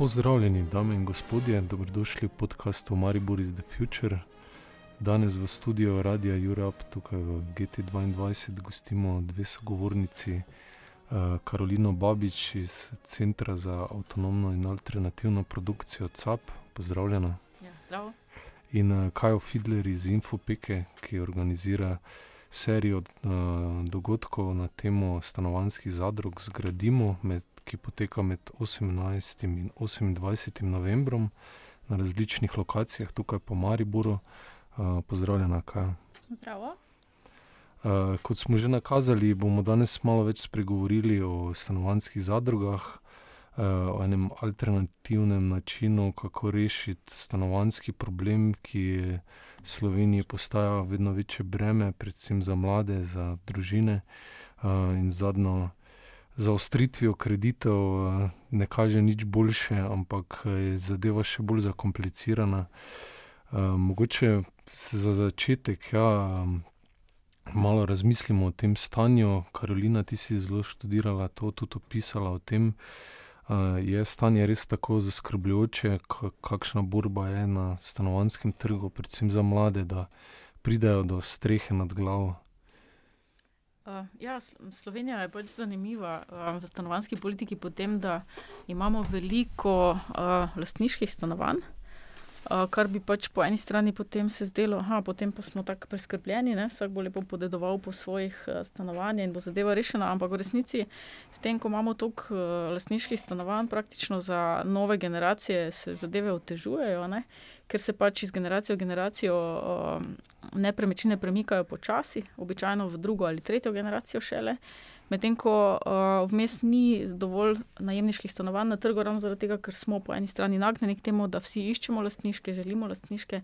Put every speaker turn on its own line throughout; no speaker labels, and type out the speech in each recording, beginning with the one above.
Pozdravljeni, dame in gospodje, dobrodošli v podkastu Maribor is the Future. Danes v studiu Radia Europe, tukaj v GT2, gostimo dve sogovornici, uh, Karolino Babič iz Centra za avtonomno in alternativno produkcijo CAP. Pozdravljena.
Ja, zdravo.
In uh, Kajo Fidler iz Infopeke, ki organizira serijo uh, dogodkov na temo stanovanjskih zadrug Zgradimo, med, ki poteka med 18. in 28. novembrom na različnih lokacijah tukaj po Mariboru. Uh, pozdravljena, kaj.
Zdravo.
Uh, kot smo že nakazali, bomo danes malo več spregovorili o stanovanjskih zadrugah, uh, o enem alternativnem načinu, kako rešiti stanovanjski problem, ki v Sloveniji postaja vedno večje breme, predvsem za mlade, za družine uh, in zadnjo. Za ostritvijo kreditov ne kaže nič boljše, ampak je zadeva še bolj zakomplicirana. Mogoče za začetek, ja, malo razmislimo o tem stanju. Karolina, ti si zelo študirala to, tudi opisala o tem. Je stanje res tako zaskrbljujoče, kakšna borba je na stanovanjskem trgu, predvsem za mlade, da pridejo do strehe nad glavo?
Uh, ja, Slovenija je pač zanimiva uh, v stanovanjski politiki, po tem, da imamo veliko uh, lastniških stanovanj. Uh, kar bi pač po eni strani potem se zdelo, da potem pa smo tako preskrbljeni, ne? vsak bo lepo podedoval po svojih uh, stanovanjih in bo zadeva rešena. Ampak v resnici, s tem, ko imamo toliko uh, lastniških stanovanj, praktično za nove generacije se zadeve otežujejo, ne? ker se pač iz generacije v generacijo uh, nepremičnine premikajo počasi, običajno v drugo ali tretjo generacijo šele. Medtem ko uh, vmes ni dovolj najemniških stanovanj na trgu, ravno zaradi tega, ker smo po eni strani nagnjeni k temu, da vsi iščemo lastniške, želimo lastniške,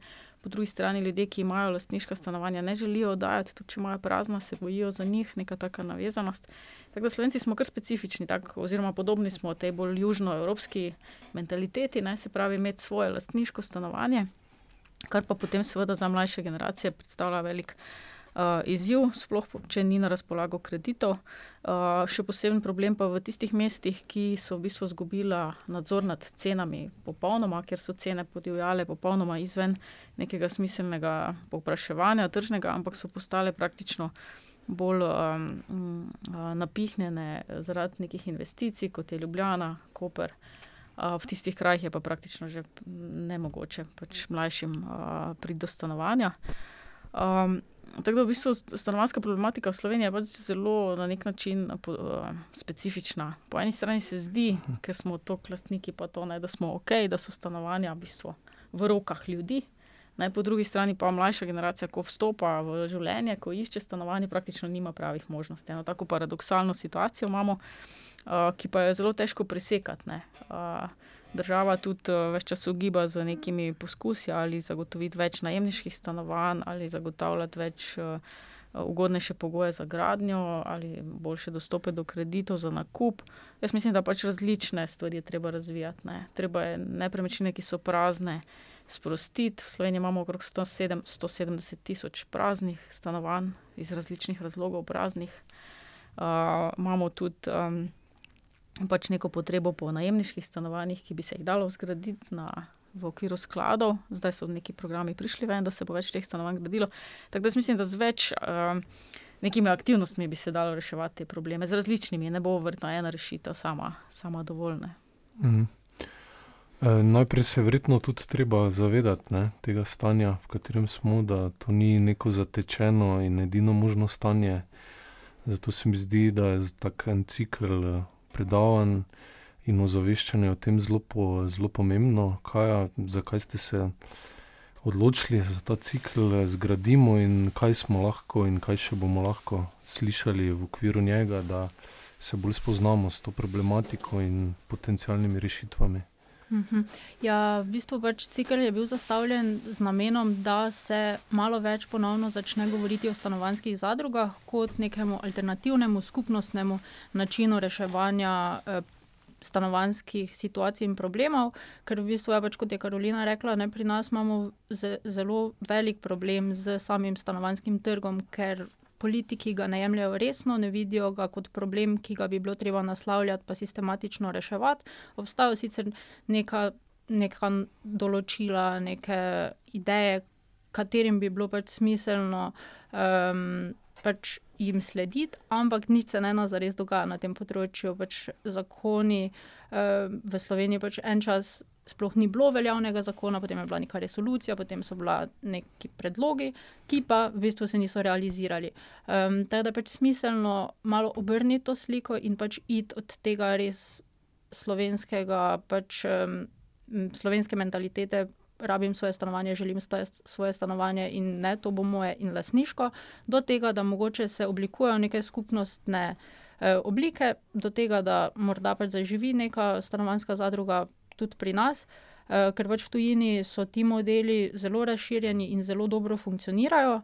po drugi strani ljudje, ki imajo lastniška stanovanja, ne želijo oddajati, tudi če imajo prazna, se bojijo za njih, neka taka navezanost. Tako da Slovenci smo kar specifični, tak, oziroma podobni smo tej bolj južnoevropski mentaliteti, ne, se pravi, imeti svoje lastniško stanovanje, kar pa potem seveda za mlajše generacije predstavlja velik uh, izziv, sploh če ni na razpolago kreditov. Uh, še poseben problem pa v tistih mestih, ki so v bistvu izgubila nadzor nad cenami, popolnoma, ker so cene podivjale popolnoma izven nekega smiselnega povpraševanja, tržnega, ampak so postale praktično. Bolj um, uh, napihnjene zaradi nekih investicij, kot je Ljubljana, Koper. Uh, v tistih krajih je pa praktično že ne mogoče pač mlajšim uh, priti do stanovanja. Um, Tako da v bistvu stanovanska problematika v Sloveniji je pač zelo na nek način uh, specifična. Po eni strani se zdi, ker smo to klastniki, pa to ne, da smo ok, da so stanovanja v, bistvu v rokah ljudi. Naj po drugi strani pa mlajša generacija, ko vstopa v življenje, ko išče stanovanje, praktično nima pravih možnosti. Eno tako paradoksalno situacijo imamo, uh, ki pa je zelo težko presekati. Uh, država tudi uh, več časa ugiba z nekimi poskusi ali zagotoviti več najemniških stanovanj ali zagotavljati več. Uh, Ugodnejše pogoje za gradnjo ali boljše dostope do kreditov za nakup. Jaz mislim, da pač različne stvari je treba razvijati. Ne. Treba je nepremičnine, ki so prazne, sprostiti. V Sloveniji imamo okrog 170 tisoč praznih stanovanj iz različnih razlogov, praznih. Uh, imamo tudi um, pač neko potrebo po najemniških stanovanjih, ki bi se jih dalo zgraditi na, v okviru skladov. Zdaj so neki programi prišli ven, da se bo več teh stanovanj gradilo. Tako da mislim, da z več uh, nekimi aktivnostmi bi se dalo reševati te probleme, z različnimi, ne bo vrtno ena rešitev, sama, sama dovoljna.
Mhm. E, najprej se verjetno tudi treba zavedati ne, tega stanja, v katerem smo, da to ni neko zatečeno in edino možno stanje. Zato se mi zdi, da je tak en cikl predavanj in ozaveščanja o tem zelo, po, zelo pomembno. Kaj, zakaj ste se odločili za ta cikl, zgradimo in kaj smo lahko in kaj še bomo lahko slišali v okviru njega, da se bolj spoznamo s to problematiko in potencijalnimi rešitvami.
Mhm. Ja, v bistvu pač cikl je bil zastavljen z namenom, da se malo več ponovno začne govoriti o stanovanjskih zadrugah kot nekemu alternativnemu skupnostnemu načinu reševanja eh, stanovanjskih situacij in problemov. Ker v bistvu je pač, kot je Karolina rekla, ne, pri nas imamo zelo velik problem z samim stanovanjskim trgom, ker politiki ga ne jemljajo resno, ne vidijo ga kot problem, ki ga bi bilo treba naslavljati, pa sistematično reševati. Obstajajo sicer neka, neka določila, neke ideje, katerim bi bilo pač smiselno um, pač jim slediti, ampak nič se ne ena zares dogaja na tem področju. Pač zakoni um, v Sloveniji pač en čas sploh ni bilo veljavnega zakona, potem je bila neka resolucija, potem so bila neki predlogi, ki pa v bistvu se niso realizirali. Um, tako da pač smiselno malo obrniti to sliko in pač iti od tega res slovenskega, pač um, slovenske mentalitete. Rabim svoje stanovanje, želim svoje stanovanje, in ne, to bo moje in lasniško, do tega, da mogoče se oblikujejo neke skupnostne eh, oblike, do tega, da morda pač zaživi neka stanovanska zadruga, tudi pri nas, uh, ker pač v tujini so ti modeli zelo razširjeni in zelo dobro funkcionirajo.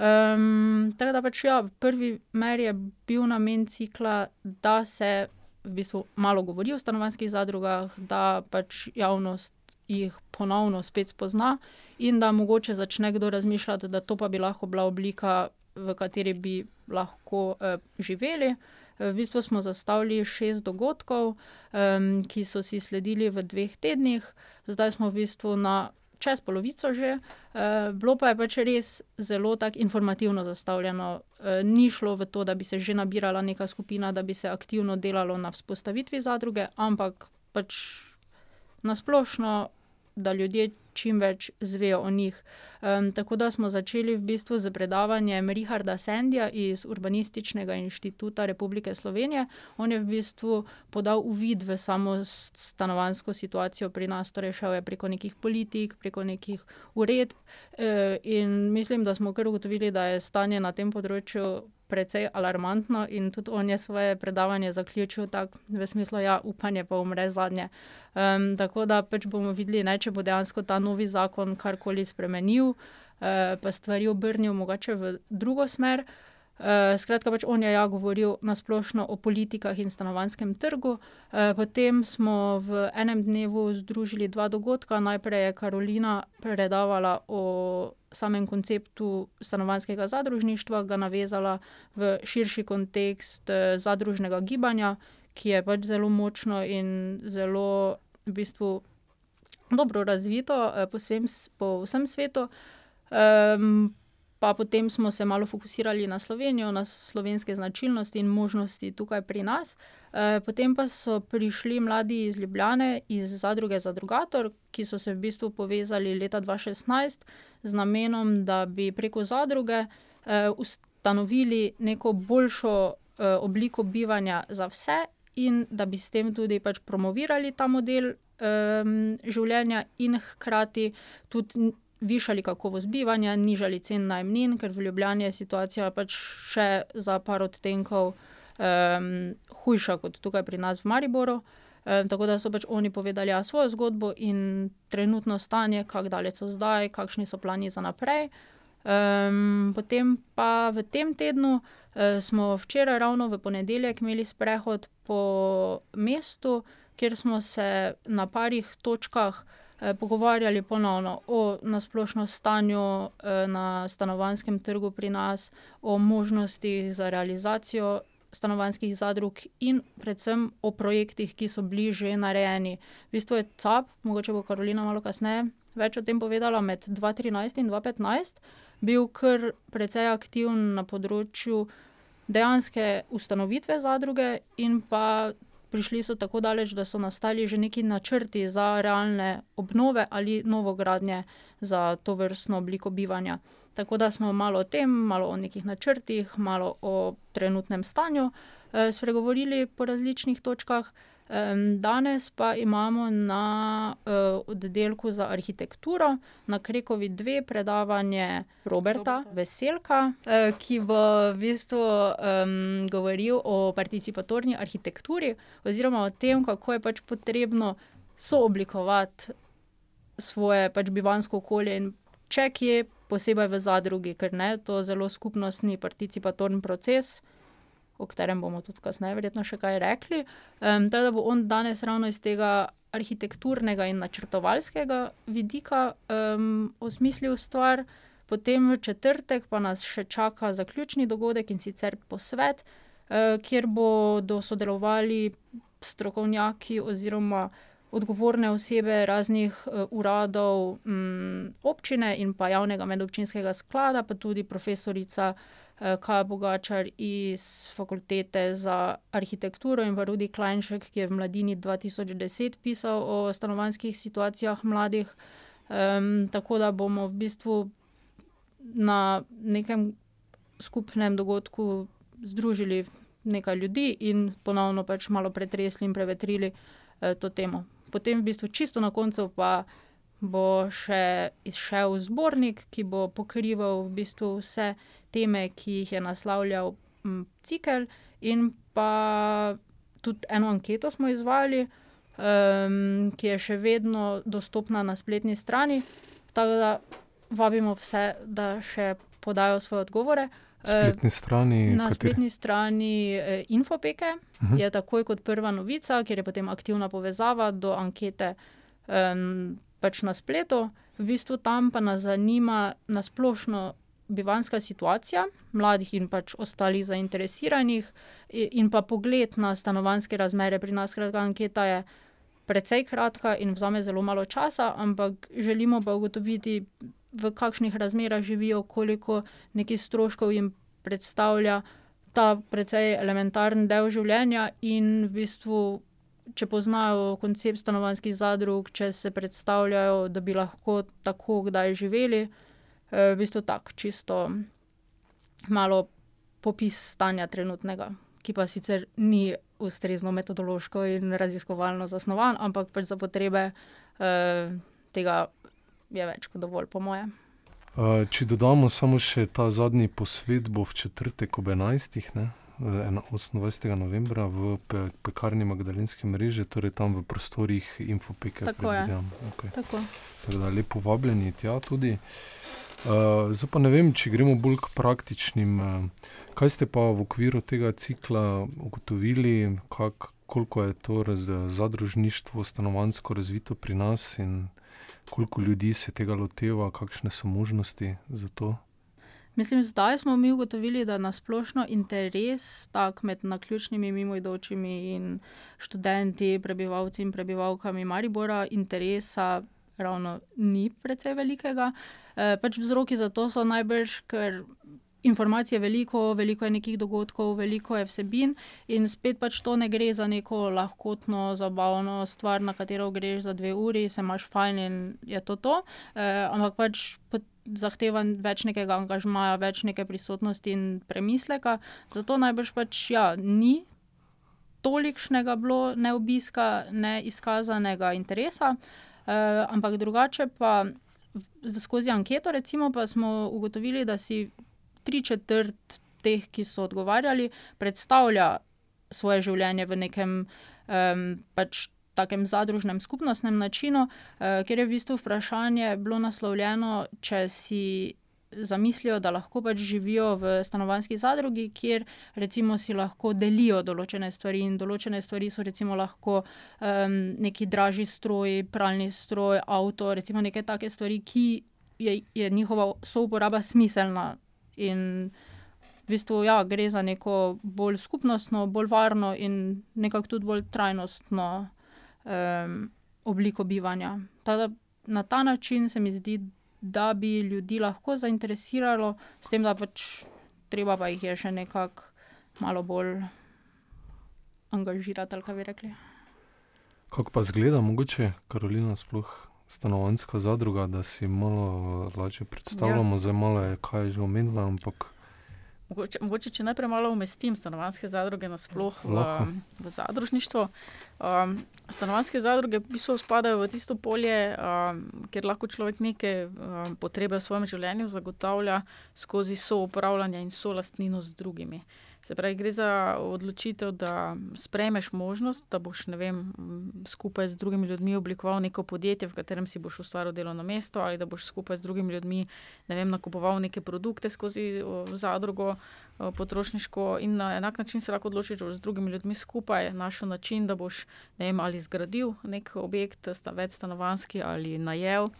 Um, tako da pač ja, prvi mer je bil namen cikla, da se v bistvu malo govori o stanovanjskih zadrugah, da pač javnost jih ponovno spet spozna in da mogoče začne kdo razmišljati, da to pa bi lahko bila oblika, v kateri bi lahko uh, živeli. V bistvu smo zastavili šest dogodkov, um, ki so si sledili v dveh tednih, zdaj smo v bistvu na čez polovico že. Uh, bilo pa je pač res zelo tako informativno zastavljeno. Uh, ni šlo v to, da bi se že nabirala neka skupina, da bi se aktivno delalo na vzpostavitvi zadruge, ampak pač nasplošno, da ljudje čim več zvejo o njih. Um, tako da smo začeli v bistvu z predavanjem Richarda Sendija iz Urbanističnega inštituta Republike Slovenije. On je v bistvu podal uvid v samo stanovansko situacijo pri nas, torej šel je preko nekih politik, preko nekih uredb. Uh, in mislim, da smo kar ugotovili, da je stanje na tem področju precej alarmantno, in tudi on je svoje predavanje zaključil tako, v smislu, da ja, upanje pa umre zadnje. Um, tako da pač bomo videli, ne, če bo dejansko ta novi zakon karkoli spremenil, uh, pa stvari obrnil mogoče v drugo smer. Uh, skratka, pač on je ja govoril na splošno o politikah in stanovanskem trgu. Uh, potem smo v enem dnevu združili dva dogodka. Najprej je Karolina predavala o samem konceptu stanovanskega zadružništva, ga navezala v širši kontekst eh, zadružnega gibanja, ki je pač zelo močno in zelo v bistvu dobro razvito eh, po, svem, po vsem svetu. Pa potem smo se malo fokusirali na Slovenijo, na slovenske značilnosti in možnosti tukaj pri nas. E, potem pa so prišli mladi iz Ljubljane, iz zadruge Zadrugator, ki so se v bistvu povezali leta 2016 z namenom, da bi preko zadruge uh, ustanovili neko boljšo uh, obliko bivanja za vse, in da bi s tem tudi pač promovirali ta model um, življenja, in hkrati tudi višali kakovost bivanja, nižali cen najmnin, ker v Ljubljani je situacija pač še za par odtenkov um, hujša kot tukaj pri nas v Mariboru. Um, tako da so pač oni povedali ja, svojo zgodbo in trenutno stanje, kako daleč so zdaj, kakšni so plani za naprej. Um, potem pa v tem tednu uh, smo včeraj, ravno v ponedeljek, imeli sprehod po mestu, kjer smo se na parih točkah uh, pogovarjali ponovno o nasplošnem stanju uh, na stanovanskem trgu pri nas, o možnostih za realizacijo stanovanjskih zadrug in predvsem o projektih, ki so bili že narejeni. V bistvu je CAP, mogoče bo Karolina malo kasneje več o tem povedala, med 2013 in 2015 bil kar precej aktiven na področju dejanske ustanovitve zadruge in pa. Prišli so tako daleč, da so nastali že neki načrti za realne obnove ali novogradnje za to vrstno obliko bivanja. Tako da smo malo o tem, malo o nekih načrtih, malo o trenutnem stanju eh, spregovorili po različnih točkah. Danes pa imamo na eh, oddelku za arhitekturo, na Krekovi dve, predavanje Roberta Robert. Veselka, eh, ki bo v bistvu govoril o participatorni arhitekturi, oziroma o tem, kako je pač potrebno sooblikovati svoje pač bivansko okolje in če kje posebej v zadrugi, ker ne, to je zelo skupnostni participatorni proces, o katerem bomo tudi kasneje verjetno še kaj rekli. Um, da bo on danes ravno iz tega arhitekturnega in načrtovalskega vidika um, osmislil stvar. Potem v četrtek pa nas še čaka zaključni dogodek in sicer posvet, kjer bodo sodelovali strokovnjaki oziroma odgovorne osebe raznih uradov občine in pa javnega medobčinskega sklada, pa tudi profesorica Kaja Pogačar iz Fakultete za arhitekturo in pa Rudi Klajnšek, ki je v Mladini dva tisoč deset pisal o stanovanjskih situacijah mladih. tako da bomo v bistvu na nekem skupnem dogodku združili nekaj ljudi in ponovno pač malo pretresli in prevetrili, to temo. Potem v bistvu čisto na koncu pa bo še izšel zbornik, ki bo pokrival v bistvu vse teme, ki jih je naslavljal, cikel, in pa tudi eno anketo smo izvajali, ki je še vedno dostopna na spletni strani. Tako da vabimo vse, da še podajo svoje odgovore.
Spletni strani,
Na
kateri?
spletni strani, Infopeke je takoj kot prva novica, kjer je potem aktivna povezava do ankete, pač na spletu. V bistvu tam pa nas zanima na splošno bivanjska situacija mladih in pač ostalih zainteresiranih in pa pogled na stanovanjske razmere pri nas. Skratka, anketa je precej kratka in vzame zelo malo časa, ampak želimo pa ugotoviti, v kakšnih razmerah živijo, koliko nekih stroškov jim predstavlja ta precej elementarni del življenja in v bistvu, če poznajo koncept stanovanjskih zadrug, če se predstavljajo, da bi lahko tako kdaj živeli. V bistvu tako, čisto malo popis stanja trenutnega, ki pa sicer ni ustrezno metodološko in raziskovalno zasnovan, ampak pač za potrebe, tega je več kot dovolj, po moje.
če dodamo samo še ta zadnji posvet bo v četrtek ob enajstih, ne. osemindvajsetega novembra v Pekarni Magdalenske mreže, torej tam v prostorih Infopeke,
Tako je.
Okej.
Tako.
Tako da lepo vabljeni tja tudi. Zdaj pa ne vem, če gremo bolj k praktičnim, kaj ste pa v okviru tega cikla ugotovili, kako, koliko je to zadružništvo stanovanjsko razvito pri nas in koliko ljudi se tega loteva, kakšne so možnosti za to?
Mislim, zdaj smo mi ugotovili, da na splošno interes med naključnimi mimoidočimi in študenti, prebivalci in prebivalkami Maribora interesa ravno ni precej velikega. pač vzroki za to so najbrž, ker informacij je veliko, veliko je nekih dogodkov, veliko je vsebin in spet pač to ne gre za neko lahkotno, zabavno stvar, na katero greš za dve uri, se imaš fajn in je to to. ampak pač zahteva več nekega angažmaja, več neke prisotnosti in premisleka, zato najbrž pač, ja, ni tolikšnega bilo ne obiska ne izkazanega interesa. Ampak drugače pa skozi anketo recimo pa smo ugotovili, da si tri četrt teh, ki so odgovarjali, predstavlja svoje življenje v nekem, pač takem zadružnem, skupnostnem načinu, kjer je v bistvu vprašanje bilo naslovljeno, če si zamislijo, da lahko pač živijo v stanovanjski zadrugi, kjer recimo si lahko delijo določene stvari, in določene stvari so recimo lahko, neki dražji stroji, pralni stroj, avto, recimo neke take stvari, ki je, je njihova souporaba smiselna. In v bistvu, ja, gre za neko bolj skupnostno, bolj varno in nekako tudi bolj trajnostno, obliko bivanja. Tako da na ta način se mi zdi, da bi ljudi lahko zainteresiralo, s tem da pač treba pa jih je še nekako malo bolj angažirati, ali kaj bi rekli.
Kako pa izgleda mogoče, Karolina, sploh stanovanjska zadruga, da si malo lažje predstavljamo, zdaj malo je Kaja že omenila, ampak...
Mogoče, mogoče če najprej malo umestim stanovanjske zadruge nasploh v,
Lahko.
v zadružništvo. stanovanjske zadruge v bistvu spadajo v tisto polje, kjer lahko človek neke, potrebe v svojem življenju zagotavlja skozi soupravljanje in solastnino z drugimi. Se pravi, gre za odločitev, da sprejmeš možnost, da boš, vem, skupaj z drugimi ljudmi oblikoval neko podjetje, v katerem si boš ustvaril delovno mesto, ali da boš skupaj z drugimi ljudmi, ne vem, nakupoval neke produkte skozi, zadrugo, potrošniško, in na enak način se lahko odločiš, da boš z drugimi ljudmi skupaj našel način, da boš, ne vem, ali zgradil neki objekt, večstanovanjski ali najel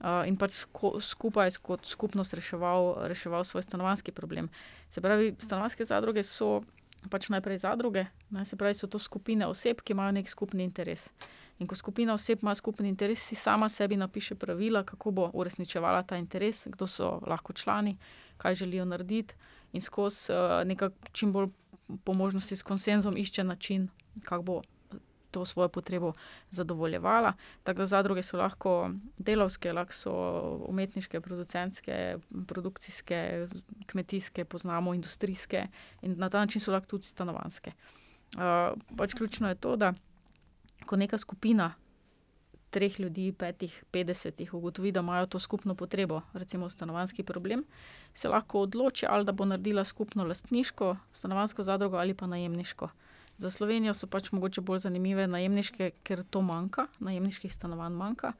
uh, in pač sko, skupaj kot skupnost reševal, reševal svoj stanovanski problem. Se pravi, stanovanske zadruge so pač najprej zadruge, ne, se pravi, so to skupine oseb, ki imajo nek skupni interes. In ko skupina oseb ima skupni interes, si sama sebi napiše pravila, kako bo uresničevala ta interes, kdo so lahko člani, kaj želijo narediti, in skozi uh, nekaj čim bolj po možnosti s konsenzom išče način, kako bo to svojo potrebo zadovoljevala. Tako da zadruge so lahko delovske, lahko so umetniške, producentske, produkcijske, kmetijske, poznamo industrijske in na ta način so lahko tudi stanovanske. Uh, pač ključno je to, da ko neka skupina treh ljudi, petih, petdesetih ugotovi, da imajo to skupno potrebo, recimo stanovanski problem, se lahko odloči, ali da bo naredila skupno lastniško stanovansko zadrugo ali pa najemniško. Za Slovenijo so pač mogoče bolj zanimive najemniške, ker to manjka, najemniških stanovanj manjka.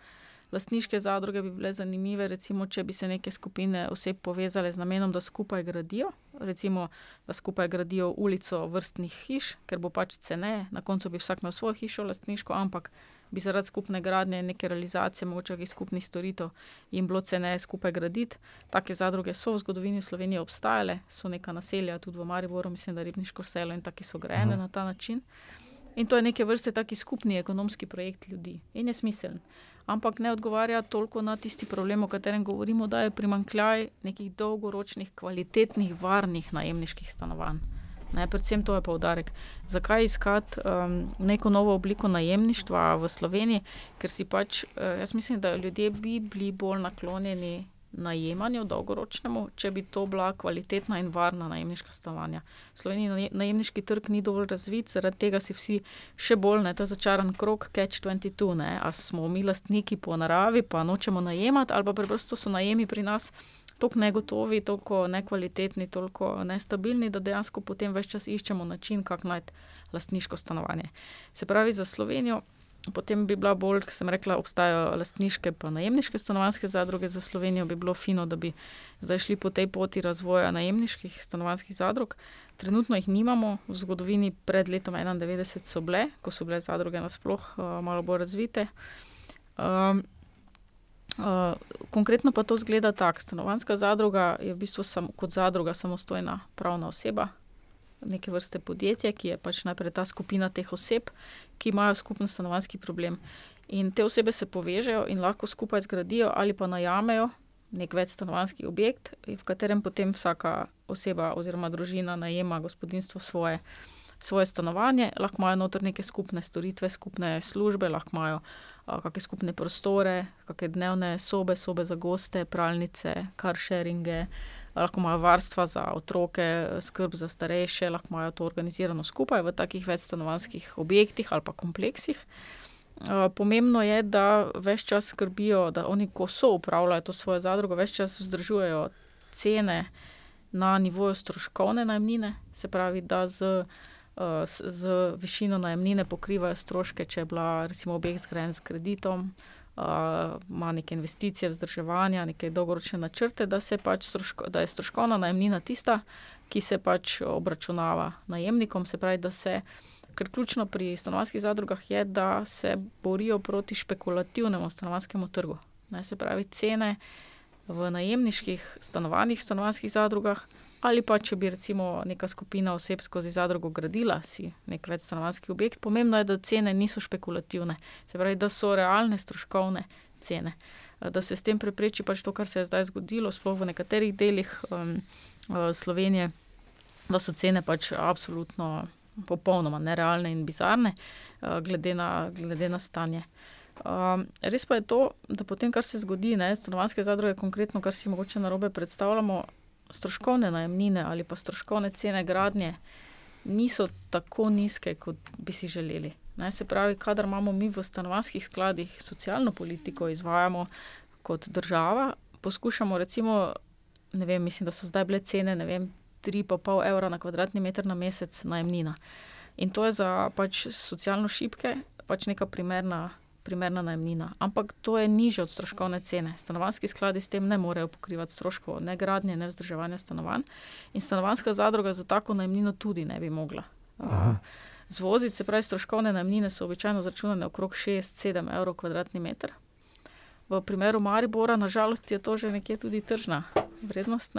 Lastniške zadruge bi bile zanimive, recimo, če bi se neke skupine oseb povezale z namenom, da skupaj gradijo, recimo, da skupaj gradijo ulico vrstnih hiš, ker bo pač ceneje, na koncu bi vsak imel svojo hišo, lastniško, ampak bi zaradi skupne gradnje, neke realizacije, mogoče nekih skupnih storitev, jim bilo ceneje skupaj graditi. Take zadruge so v zgodovini Slovenije obstajale, so neka naselja, tudi v Mariboru, mislim, da Ribniško selo in taki so grajene -huh. na ta način. In to je neke vrste taki skupni ekonomski projekt ljudi in je smiseln. Ampak ne odgovarja toliko na tisti problem, o katerem govorimo, da je primankljaj nekih dolgoročnih, kvalitetnih, varnih najemniških stanovanj. Ne, predvsem to je poudarek. Zakaj iskati um, neko novo obliko najemništva v Sloveniji? Ker si pač, uh, jaz mislim, da ljudje bi bili bolj naklonjeni najemanju dolgoročnemu, če bi to bila kvalitetna in varna najemniška stanovanja. V Sloveniji najemniški trg ni dovolj razvit, zaradi tega si vsi še bolj ne, to je začaran krok, catch 22. Ali smo mi lastniki po naravi, pa nočemo najemati, ali pa preprosto so najemi pri nas tako negotovi, tako nekvalitetni, tako nestabilni, da dejansko potem več čas iščemo način, kako najti lastniško stanovanje. Se pravi, za Slovenijo. Potem bi bila bolj, kot sem rekla, obstajajo lastniške in najemniške stanovanske zadruge za Slovenijo. Bi bilo fino, da bi zdaj šli po tej poti razvoja najemniških stanovanskih zadrug. Trenutno jih nimamo, v zgodovini pred letom 91 so bile, ko so bile zadruge nasplošno uh, malo bolj razvite. Um, Uh, konkretno pa to zgleda tako. Stanovanska zadruga je v bistvu sam, kot zadruga samostojna pravna oseba, neke vrste podjetje, ki je pač najprej ta skupina teh oseb, ki imajo skupen stanovanski problem. In te osebe se povežejo in lahko skupaj zgradijo ali pa najamejo nek večstanovanski objekt, v katerem potem vsaka oseba oziroma družina najema gospodinstvo svoje. Svoje stanovanje, lahko imajo noter neke skupne storitve, skupne službe, lahko imajo uh, kakšne skupne prostore, kakšne dnevne sobe, sobe za goste, pralnice, kar sharinge, lahko imajo varstva za otroke, skrb za starejše, lahko imajo to organizirano skupaj v takih večstanovanskih objektih ali pa kompleksih. Pomembno je, da več čas skrbijo, da oni, ko so upravljali to svojo zadrugo, več čas vzdržujejo cene na nivoju stroškovne najmnine, se pravi, da z z, z višino najemnine pokrivajo stroške, če je bila recimo objekt zgrajen s kreditom, uh, ima neke investicije, vzdrževanja, neke dolgoročne načrte, da, pač stroško, da je stroškovna najemnina tista, ki se pač obračunava najemnikom. Se pravi, da se. Ker ključno pri stanovanjskih zadrugah je, da se borijo proti špekulativnemu stanovanjskemu trgu. Ne, se pravi, cene v najemniških stanovanjih, stanovanjskih zadrugah Ali pa če bi recimo neka skupina oseb skozi zadrugo gradila si nek večstanovanski objekt, pomembno je, da cene niso špekulativne, se pravi, da so realne stroškovne cene. Da se s tem prepreči pač to, kar se je zdaj zgodilo, sploh v nekaterih delih um, Slovenije, da so cene pač absolutno popolnoma nerealne in bizarne, uh, glede, na, glede na stanje. Um, res pa je to, da potem, kar se zgodi, ne, stanovanske zadruge, konkretno, kar si mogoče na robe predstavljamo, stroškovne najemnine ali pa stroškovne cene gradnje niso tako nizke, kot bi si želeli. Ne, se pravi, kadar imamo mi v stanovanjskih skladih socialno politiko, izvajamo kot država, poskušamo, recimo, ne vem, mislim, da so zdaj bile cene, ne vem, 3,5 evra na kvadratni meter na mesec najemnina. In to je za pač socialno šibke pač neka primerna primerna najemnina. Ampak to je niže od stroškovne cene. Stanovanski skladi s tem ne morejo pokrivati stroškov, ne gradnje, ne vzdrževanja stanovanj. In stanovanska zadruga za tako najemnino tudi ne bi mogla. Zvoziti, se pravi, stroškovne najemnine so običajno zračunane okrog 6-7 evrov kvadratni meter. V primeru Maribora, nažalost, je to že nekje tudi tržna vrednost.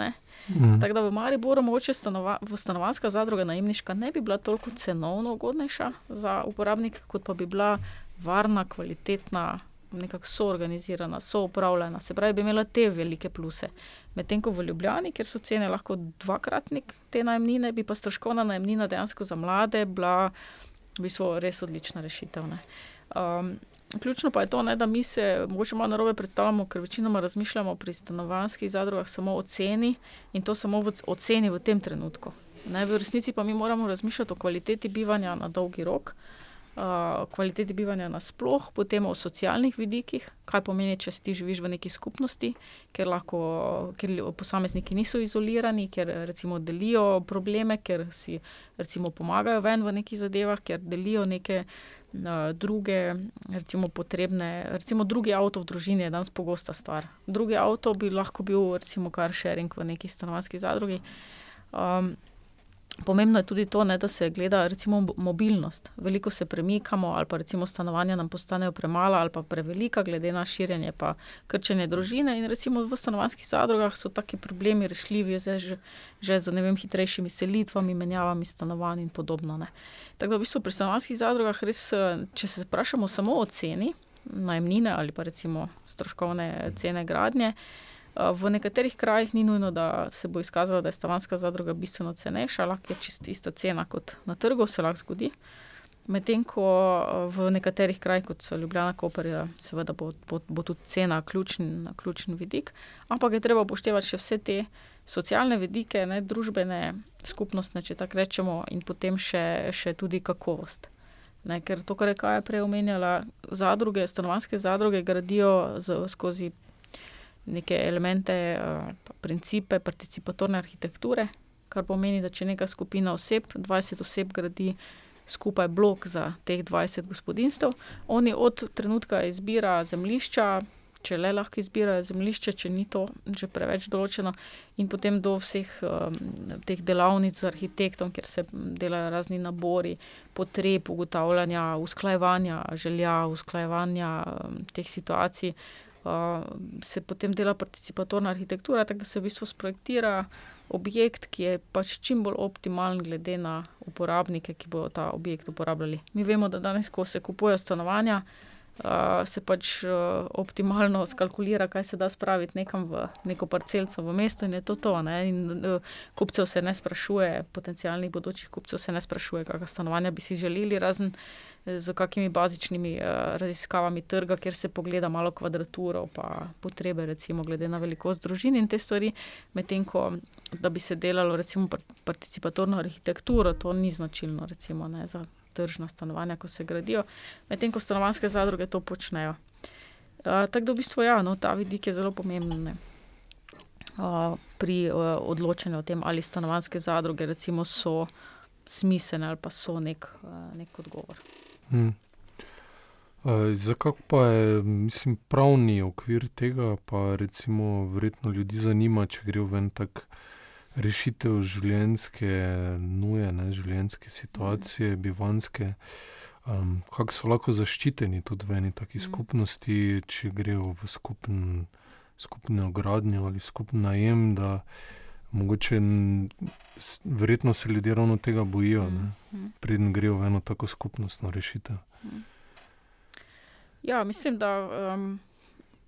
Mhm.
Tako da v Mariboru mogoče stanova, stanovanska zadruga najemniška ne bi bila toliko cenovno ugodnejša za uporabnike, kot pa bi bila varna, kvalitetna, nekako soorganizirana, soupravljena. Se pravi, bi imela te velike pluse. Medtem ko v Ljubljani, kjer so cene lahko dvakratnik te najemnine, bi pa stroškovna najemnina dejansko za mlade bila v bistvu res odlična rešitev. ne. Um, ključno pa je to, ne, da mi se mogoče malo narobe predstavljamo, ker večinoma razmišljamo pri stanovanjskih zadrugah samo o ceni in to samo v, o ceni v tem trenutku. Ne, v resnici pa mi moramo razmišljati o kvaliteti bivanja na dolgi rok, uh, kvaliteti bivanja nasploh, potem o socialnih vidikih, kaj pomeni, če si ti živiš v neki skupnosti, ker lahko ker posamezniki niso izolirani, ker recimo delijo probleme, ker si recimo pomagajo ven v nekih zadevah, ker delijo neke uh, druge, recimo potrebne, recimo drugi avto v družini je danes pogosta stvar. Drugi avto bi lahko bil recimo car sharing v neki stanovanjski zadrugi. Um, Pomembno je tudi to, ne, da se gleda recimo mo- mobilnost. Veliko se premikamo, ali pa recimo stanovanja nam postanejo premala ali pa prevelika, glede na širjenje pa krčenje družine. In recimo v stanovanjskih zadrugah so taki problemi rešljivi zdaj že, že z ne vem, hitrejšimi selitvami, menjavami stanovanj in podobno. Ne. Tako da v bistvu pri stanovanjskih zadrugah res, če se vprašamo samo o ceni najemnine ali pa recimo stroškovne cene gradnje. eh, V nekaterih krajih ni nujno, da se bo izkazalo, da je stanovanjska zadruga bistveno cenejša, lahko je čist ista cena kot na trgu, se lahko zgodi. Medtem ko v nekaterih krajih, kot so Ljubljana, Koper, je seveda bo, bo, bo tudi cena ključen, ključen vidik, ampak je treba upoštevati še vse te socialne vidike, ne, družbene, skupnostne, če tako rečemo, in potem še, še tudi kakovost. Ne, ker to, kar je Kaja prej omenjala, zadruge, stanovanjske zadruge gradijo z, skozi neke elemente, eh, principe participatorne arhitekture, kar pomeni, da če neka skupina oseb, 20 oseb gradi skupaj blok za teh 20 gospodinstev, oni od trenutka izbira zemljišča, če le lahko izbirajo zemljišče, če ni to že preveč določeno, in potem do vseh um, teh delavnic z arhitektom, kjer se delajo razni nabori potreb, ugotavljanja, usklajevanja želja, usklajevanja um, teh situacij. Uh, se potem dela participatorna arhitektura, tako da se v bistvu sprojektira objekt, ki je pač čim bolj optimalen, glede na uporabnike, ki bodo ta objekt uporabljali. Mi vemo, da danes, ko se kupujejo stanovanja, uh, se pač uh, optimalno skalkulira, kaj se da spraviti nekam v neko parcelco v mestu, in je to to. In uh, kupcev se ne sprašuje, potencialnih bodočih kupcev se ne sprašuje, kakšna stanovanja bi si želeli, razen z kakimi bazičnimi uh, raziskavami trga, kjer se pogleda malo kvadraturo, pa potrebe, recimo, glede na velikost družin in te stvari, medtem ko da bi se delalo recimo par- participatorno arhitekturo, to ni značilno recimo, ne, za tržna stanovanja, ko se gradijo, medtem ko stanovanjske zadruge to počnejo. Uh, tako da v bistvu ja, no, ta vidik je zelo pomemben. ne. Uh, pri uh, odločanju o tem, ali stanovanjske zadruge recimo so smiselne ali pa so nek, uh, nek odgovor.
Hmm. Uh, Zakaj pa je, mislim, pravni okvir tega, pa recimo verjetno ljudi zanima, če gre v en tak rešitev življenjske nuje, ne, življenjske situacije, bivanske. Um, kako so lahko zaščiteni tudi v eni taki
Mhm.
skupnosti, če grejo v skupen, skupno gradnjo ali skupen najem, da mogoče, verjetno se ljudje ravno tega bojijo, ne,
Mhm.
preden grejo v eno tako skupnostno rešitev.
Ja, mislim, da um,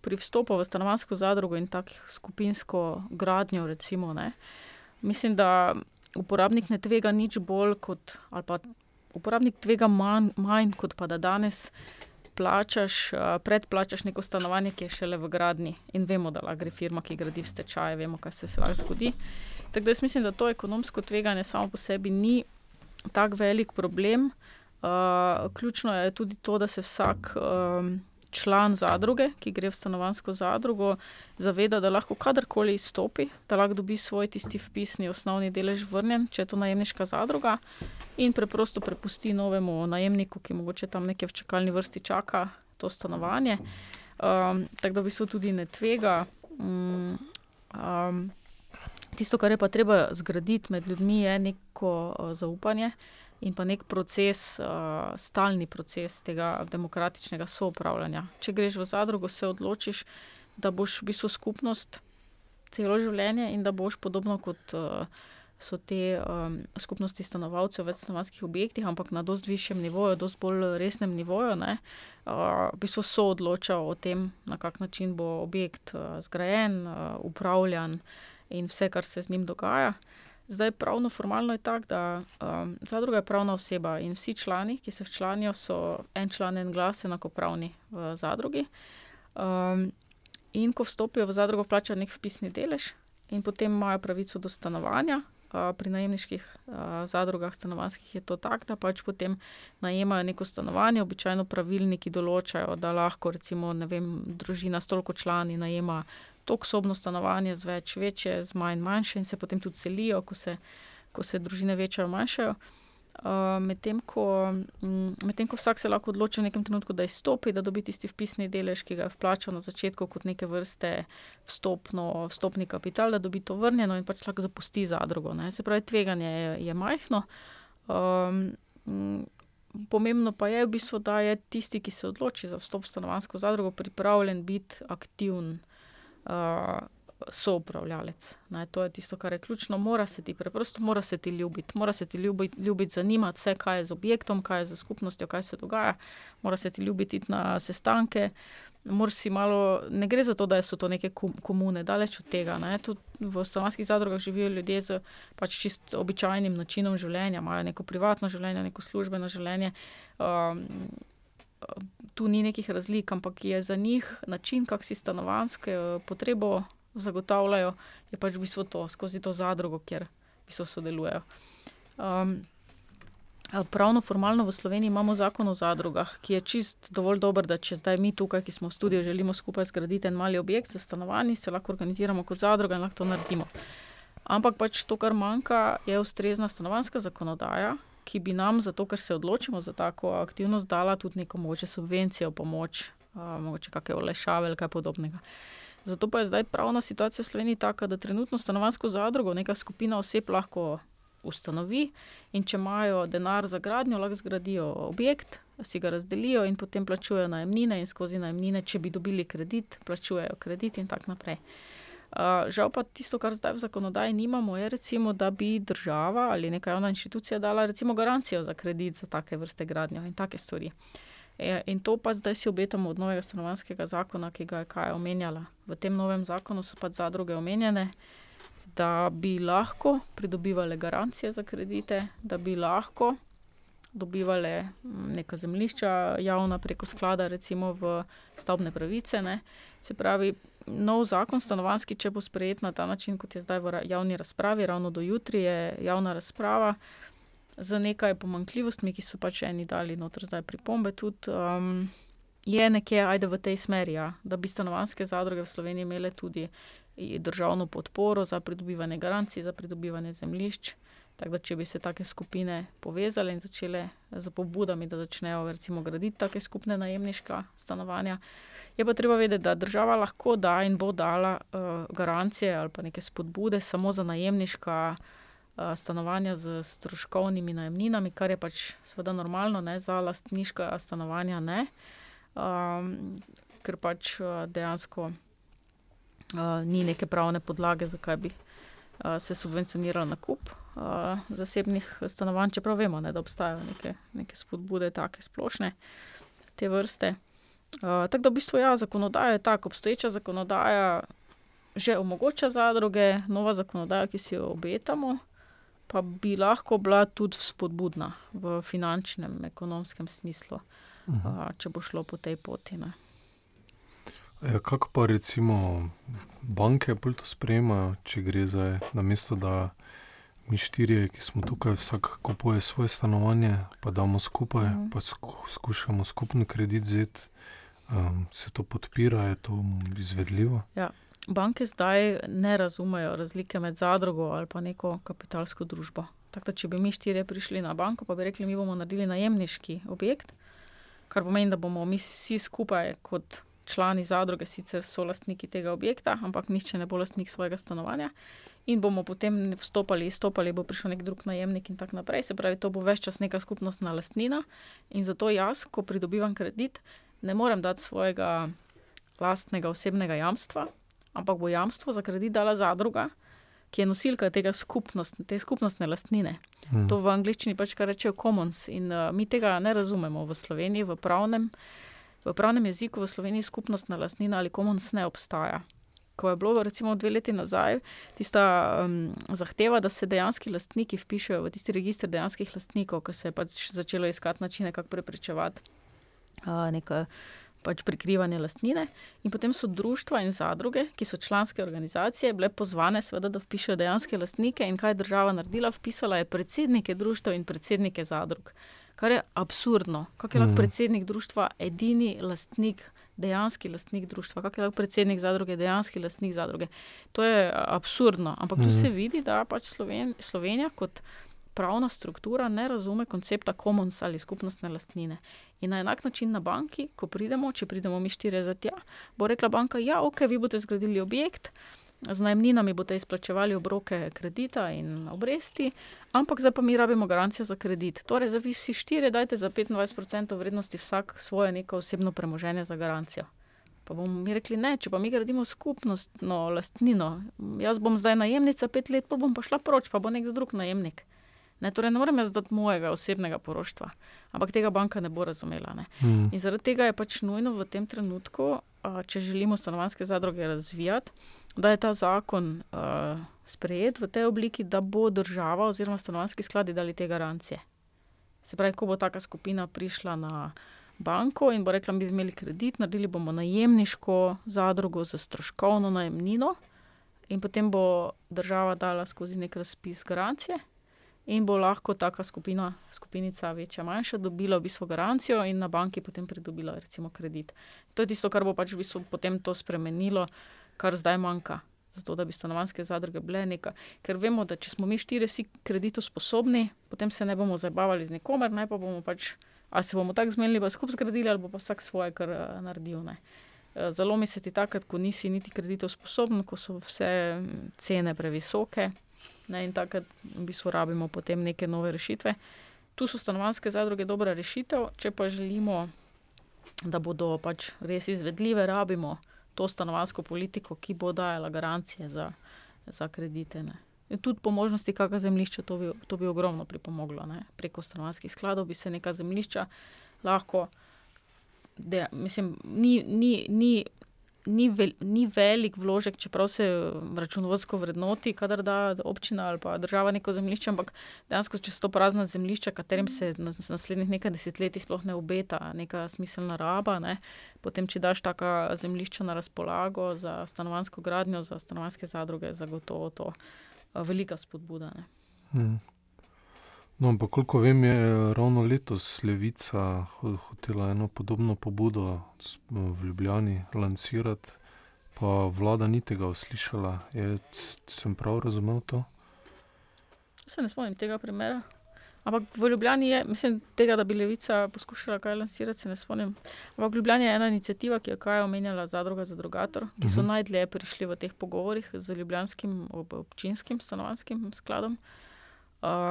pri vstopu v stanovanjsko zadrugo in tako skupinsko gradnjo, recimo, ne, mislim, da uporabnik ne tvega nič bolj kot, ali pa uporabnik tvega manj, manj kot pa da danes plačaš, uh, predplačaš neko stanovanje, ki je šele v gradni. In vemo, da lahko gre firma, ki gradi v stečaj, vemo, kaj se lahko zgodi. Tako da jaz mislim, da to ekonomsko tveganje samo po sebi ni tako velik problem. Uh, ključno je tudi to, da se vsak um, član zadruge, ki gre v stanovanjsko zadrugo, zaveda, da lahko kadarkoli izstopi, da lahko dobi svoj tisti vpisni osnovni delež vrnjen, če je to najemniška zadruga, in preprosto prepusti novemu najemniku, ki mogoče tam nekje v čakalni vrsti čaka to stanovanje. Um, tako da v bistvu tudi ne tvega. Um, um, tisto, kar je pa treba zgraditi med ljudmi, je neko uh, zaupanje. In pa nek proces, uh, stalni proces tega demokratičnega soupravljanja. Če greš v zadrugo, se odločiš, da boš v bistvu skupnost celo življenje in da boš podobno kot. Uh, So te um, skupnosti stanovalcev v večstanovanskih objektih, ampak na precej višjem nivoju, precej bolj resnem nivoju, ne, uh, v bistvu so odločali o tem, na kak način bo objekt uh, zgrajen, uh, upravljan in vse, kar se z njim dogaja. Zdaj, pravno, formalno je tako, da um, zadruga je pravna oseba in vsi člani, ki se včlanijo, so en član, en glas, enakopravni v zadrugi. Um, in ko vstopijo v zadrugo, plačajo nek vpisni delež in potem imajo pravico do stanovanja. Uh, pri najemniških uh, zadrugah, stanovanjskih je to tako, da pač potem najemajo neko stanovanje, običajno pravilniki določajo, da lahko, recimo, vem, družina s toliko člani najema tako sobno stanovanje, z več večje, z manj manjše, in se potem tudi selijo, ko se, ko se družine večajo, manjšajo. Uh, Medtem ko, med ko vsak se lahko odloči v nekem trenutku, da izstopi, da dobi tisti vpisni delež, ki ga je vplačal na začetku, kot neke vrste vstopno, vstopni kapital, da dobi to vrnjeno in pač lahko zapusti zadrugo. Ne. Se pravi, tveganje je, je majhno. Um, pomembno pa je v bistvu, da je tisti, ki se odloči za vstop v stanovansko zadrugo, pripravljen biti aktiven uh, soupravljalec. Ne, to je tisto, kar je ključno. Mora se ti preprosto, mora se ti ljubiti, mora se ti ljubiti, ljubiti zanimati se, kaj je z objektom, kaj je z skupnostjo, kaj se dogaja. Mora se ti ljubiti na sestanke. Malo, ne gre za to, da so to neke komune, daleč od tega. V stanovanjskih zadrugah živijo ljudje z pač čist običajnim načinom življenja, imajo neko privatno življenje, neko službeno življenje. Um, tu ni nekih razlik, ampak je za njih način, kako si stanovanske eh, potrebo zagotavljajo, je pač v bistvu to, skozi to zadrugo, kjer v bistvu sodelujejo. Um, pravno, formalno v Sloveniji imamo zakon o zadrugah, ki je čist dovolj dober, da če zdaj mi tukaj, ki smo v studiu, želimo skupaj zgraditi en mali objekt za stanovanje, se lahko organiziramo kot zadruga in lahko to naredimo. Ampak pač to, kar manjka, je ustrezna stanovanska zakonodaja, ki bi nam, zato ker se odločimo za tako aktivnost, dala tudi neko mogoče subvencijo, pomoč, uh, mogoče kakšne olajšave ali kaj podobnega. Zato pa je zdaj pravna situacija v Sloveniji taka, da trenutno stanovansko zadrugo neka skupina oseb lahko ustanovi in če imajo denar za gradnjo, lahko zgradijo objekt, si ga razdelijo in potem plačujejo najemnine in skozi najemnine, če bi dobili kredit, plačujejo kredit in tako naprej. Uh, žal pa tisto, kar zdaj v zakonodaji nimamo, je recimo, da bi država ali neka javna inštitucija dala recimo garancijo za kredit za take vrste gradnje in take stvari. E, in to pa zdaj si obetamo od novega stanovanskega zakona, ki ga je Kaja omenjala. V tem novem zakonu so pa zadruge omenjene, da bi lahko pridobivali garancije za kredite, da bi lahko dobivali neka zemljišča javna preko sklada, recimo v stavbne pravice. Ne. Se pravi, nov zakon stanovanski, če bo sprejet na ta način, kot je zdaj v javni razpravi, ravno do jutri je javna razprava z nekaj pomankljivostmi, ki so pač eni dali noter zdaj pripombe. Tudi, um, je nekje, ajde v tej smeri, ja, da bi stanovanske zadruge v Sloveniji imele tudi državno podporo za pridobivanje garancij, za pridobivanje zemljišč. Tako da, če bi se take skupine povezale in začele z pobudami, da začnejo recimo graditi take skupne najemniška stanovanja, je pa treba vedeti, da država lahko da in bo dala uh, garancije ali pa neke spodbude samo za najemniška uh, stanovanja z stroškovnimi najemninami, kar je pač seveda normalno, ne za lastniška stanovanja ne, um, ker pač uh, dejansko uh, ni neke pravne podlage, zakaj bi uh, se subvencioniralo nakup uh, zasebnih stanovanj, čeprav vemo, ne, da obstajajo neke, neke spodbude, tako splošne te vrste. Uh, tako da v bistvu ja, zakonodaja je tako, obstoječa zakonodaja že omogoča zadruge, nova zakonodaja, ki si jo obetamo, pa bi lahko bila tudi spodbudna v finančnem, ekonomskem smislu, uh -huh. uh, če bo šlo po tej poti. Ne.
Ja, kako pa recimo banke bolj to sprejemajo, če gre za namesto, da mi štirje, ki smo tukaj, vsak kupuje svoje stanovanje, pa damo skupaj, mm. pa skušamo skupni kredit vzeti, um, se to podpira, je to izvedljivo.
Ja. Banke zdaj ne razumejo razlike med zadrugo ali pa neko kapitalsko družbo. Tako, če bi mi štirje prišli na banko, pa bi rekli, mi bomo naredili najemniški objekt, kar pomeni, da bomo mi vsi skupaj kot člani zadruge, sicer so lastniki tega objekta, ampak nišče ne bo lastnik svojega stanovanja in bomo potem vstopali, izstopali, bo prišel nek drug najemnik in tako naprej. Se pravi, to bo več čas neka skupnostna lastnina in zato jaz, ko pridobivam kredit, ne morem dati svojega lastnega osebnega jamstva, ampak bo jamstvo za kredit dala zadruga, ki je nosilka tega skupnost, te skupnostne lastnine. Hmm. To v angleščini pač kar rečejo commons in uh, mi tega ne razumemo v Sloveniji, v pravnem, v pravnem jeziku v Sloveniji skupnostna lastnina ali commons ne obstaja. Ko je bilo, recimo, dve leti nazaj, tista um, zahteva, da se dejanski lastniki vpišajo v tisti registr dejanskih lastnikov, ker se je pač začelo iskati načine, kako preprečevati neko pač prikrivanje lastnine. In potem so društva in zadruge, ki so članske organizacije, bile pozvane, seveda, da vpišajo dejanske lastnike. In kaj je država naredila? Vpisala je predsednike društva in predsednike zadrug. Kar je absurdno. Kako je lahko mhm. predsednik društva edini lastnik, dejanski lastnik društva, kako je lahko predsednik zadruge dejanski lastnik zadruge. To je absurdno. Ampak tu se mhm. vidi, da pač Sloven, Slovenija kot pravna struktura ne razume koncepta commons ali skupnostne lastnine. In na enak način na banki, ko pridemo, če pridemo mi štiri za tja, bo rekla banka: Ja, ok, vi boste zgradili objekt. Z najemninami boste izplačevali obroke kredita in obresti, ampak zdaj pa mi rabimo garancijo za kredit. Torej, za vi vsi štiri dajte za 25% vrednosti vsak svoje neko osebno premoženje za garancijo. Pa bomo mi rekli, ne, če pa mi gradimo skupnostno lastnino, jaz bom zdaj najemnica pet let, pa bom pa šla proč, pa bo nekdo drug najemnik. Ne, torej, ne morem jaz dati mojega osebnega poroštva, ampak tega banka ne bo razumela. Ne. Mm. In zaradi tega je pač nujno v tem trenutku, uh, če želimo stanovanske zadruge razvijati, da je ta zakon uh, sprejet v tej obliki, da bo država oziroma stanovanski skladi dali te garancije. Se pravi, ko bo taka skupina prišla na banko in bo rekla, mi bi imeli kredit, naredili bomo najemniško zadrugo za stroškovno najemnino, in potem bo država dala skozi nek razpis garancije in bo lahko taka skupina, skupinica, večja, manjša, dobila v bistvu garancijo in na banki potem pridobila recimo kredit. To je tisto, kar bo pač v bistvu potem to spremenilo, kar zdaj manjka. Zato, da bi stanovanske zadruge bile nekaj. Ker vemo, da če smo mi štiri vsi kredito sposobni, potem se ne bomo zabavali z nikomer, naj pa bomo pač, ali se bomo tako zmenili, pa skupaj zgradili, ali pa vsak svoje, kar uh, naredil. Ne. Eh, zelo mi se ti takrat, ko nisi niti kredito sposoben, ko so vse cene previsoke, Ne, in takrat v bistvu rabimo potem neke nove rešitve. Tu so stanovanske zadruge dobra rešitev, če pa želimo, da bodo pač res izvedljive, rabimo to stanovansko politiko, ki bo dajala garancije za, za kredite. Ne. Tudi po možnosti, kakšno zemljišče, to bi, to bi ogromno pripomoglo. Ne. Preko stanovanskih skladov bi se neka zemljišča lahko, da mislim, ni. ni, ni ni, vel, ni velik vložek, čeprav se računovodsko vrednoti, kadar da občina ali pa država neko zemljišče, ampak dejansko, če so to prazna zemljišča, katerim se na naslednjih nekaj desetletij sploh ne obeta neka smiselna raba, ne? potem, če daš taka zemljišča na razpolago za stanovansko gradnjo, za stanovanske zadruge, zagotovo to velika spodbuda. Hmm.
No, ampak koliko vem, je ravno letos Levica hotela eno podobno pobudo v Ljubljani lansirati, pa vlada ni tega uslišala. Je, sem prav razumel to?
Se ne spomnim tega primera. Ampak v Ljubljani je, mislim, tega, da bi Levica poskušala kaj lansirati, se ne spomnim. Ampak v Ljubljani je ena inicijativa, ki jo je omenjala Zadruga za drugator, ki so uh mhm. -huh. najdlje prišli v teh pogovorih z Ljubljanskim občinskim stanovanskim skladom. Uh,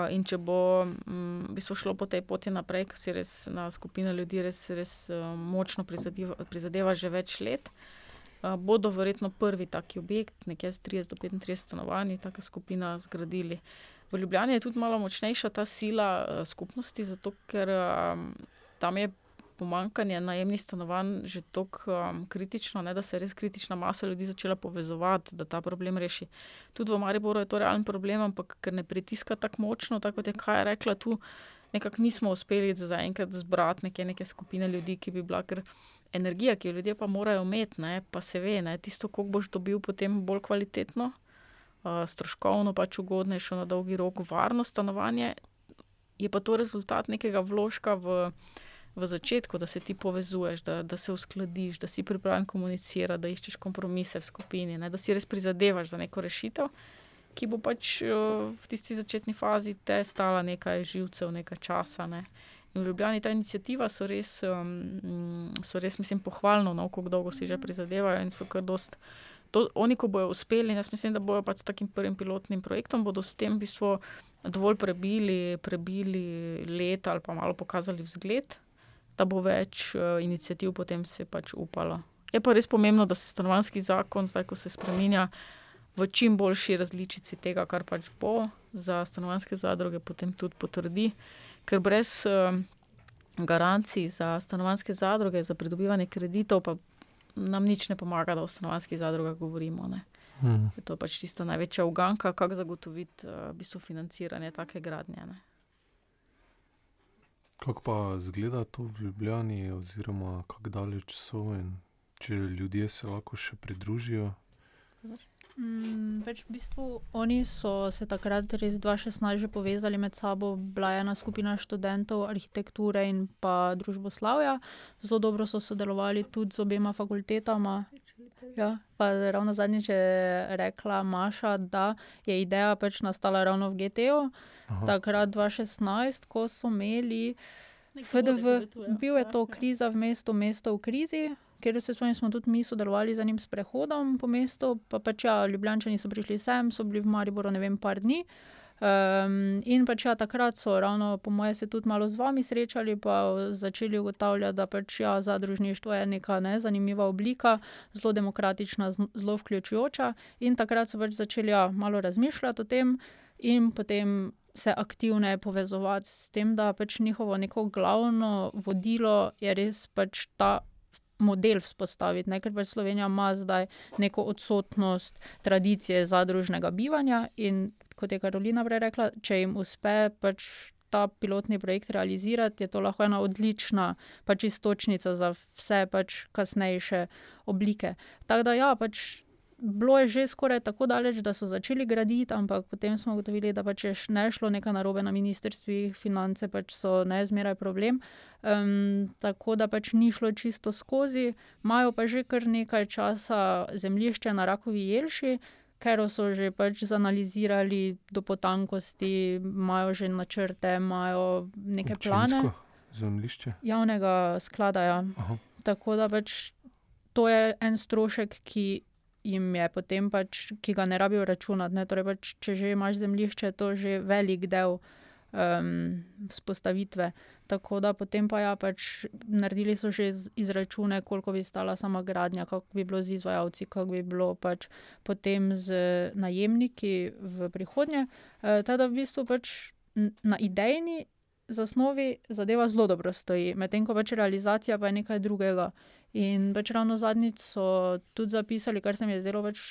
in če bo um, v bistvu šlo po tej poti naprej, ker si res na skupino ljudi res, res uh, močno prizadeva, prizadeva že več let, uh, bodo verjetno prvi taki objekt, nekje z 30 do 35 stanovanj, taka skupina zgradili. V Ljubljani je tudi malo močnejša ta sila uh, skupnosti, zato ker um, tam je pomankanje najemnih stanovanj že tako um, kritično, ne, da se je res kritična masa ljudi začela povezovati, da ta problem reši. Tudi v Mariboru je to realen problem, ampak ker ne pritiska tako močno, tako kot je Kaj rekla, tu nekako nismo uspeli zaenkrat zbrati neke, neke skupine ljudi, ki bi bila. Energija, ki jo ljudje pa morajo imeti, ne, pa se ve, da tisto, koliko boš dobil, potem bolj kvalitetno, uh, stroškovno pač ugodnejšo, na dolgi rok, varno stanovanje, je pa to rezultat nekega vložka v v začetku, da se ti povezuješ, da, da se uskladiš, da si pripravljen komunicirati, da iščeš kompromise v skupini, ne, da si res prizadevaš za neko rešitev, ki bo pač v tisti začetni fazi te stala nekaj živcev, nekaj časa. Ne. In v Ljubljani ta inicijativa so res, um, so res mislim, pohvalno, no, kako dolgo si že prizadevajo in so kar dost to, oni, ko bodo uspeli, jaz mislim, da bodo pač s takim prvim pilotnim projektom, bodo s tem v bistvu dovolj prebili, prebili let ali pa malo pokazali vzgled, da bo več uh, inicijativ potem se pač upalo. Je pa res pomembno, da se stanovanski zakon, zdaj ko se spremenja, v čim boljši različici tega, kar pač bo za stanovanske zadruge, potem tudi potrdi. Ker brez uh, garancij za stanovanske zadruge, za pridobivanje kreditov, pa nam nič ne pomaga, da o stanovanskih zadrugah govorimo. Ne. Hmm. Je to pač tista največja uganka, kako zagotoviti uh, v bistvu financiranje take gradnje. Ne.
Kako pa izgleda to v Ljubljani, oziroma kako daleč so in če ljudje se lahko še pridružijo?
Mm, več v bistvu oni so se takrat res 2016 že povezali med sabo, bila je ena skupina študentov arhitekture in pa družboslavja. Zelo dobro so sodelovali tudi z obema fakultetama. Ja, pa ravno zadnjič je rekla Maša, da je ideja pač nastala ravno v GTO. Takrat 2016, ko so imeli FDV, bil je to kriza v mestu, mesto v krizi ker se spomnim, smo tudi mi sodelovali z enim sprehodom po mestu, pa pač ja, Ljubljani so prišli sem, so bili v Mariboru, ne vem, par dni. Um, in pač ja, takrat so ravno, po mojem, se tudi malo z vami srečali, pa začeli ugotavljati, da pač ja, zadružništvo je neka ne, zanimiva oblika, zelo demokratična, zelo vključujoča. In takrat so pač začeli ja, malo razmišljati o tem, in potem se aktivno povezovati s tem, da pač njihovo neko glavno vodilo je res pač ta model vzpostaviti, ne? ker pač Slovenija ima zdaj neko odsotnost tradicije zadružnega bivanja. In kot je Karolina prej rekla, če jim uspe pač ta pilotni projekt realizirati, je to lahko ena odlična pač istočnica za vse pač kasnejše oblike. Tako da ja, pač bilo je že skoraj tako daleč, da so začeli graditi, ampak potem smo ugotovili, da pač je ne šlo nekaj narobe na ministrstvih, finance pač so neizmeraj problem. Um, tako da pač ni šlo čisto skozi, imajo pa že kar nekaj časa zemljišče na Rakovi Jelši. Ker so že pač zanalizirali do potankosti, imajo že načrte, imajo neke plane.
Zemljišče.
Javnega sklada. Ja. Tako da pač to je en strošek, ki jim je potem pač, ki ga ne rabijo računati. Ne? Torej, pač, če že imaš zemljišče, to je že velik del um, spostavitve. Tako da potem pa ja, pač naredili so že izračune, koliko bi stala sama gradnja, kako bi bilo z izvajalci, kako bi bilo pač potem z najemniki v prihodnje. E, teda v bistvu pač na idejni zasnovi zadeva zelo dobro stoji, medtem ko pač realizacija pa je nekaj drugega. In pač ravno zadnjič so tudi zapisali, kar se mi je zdelo pač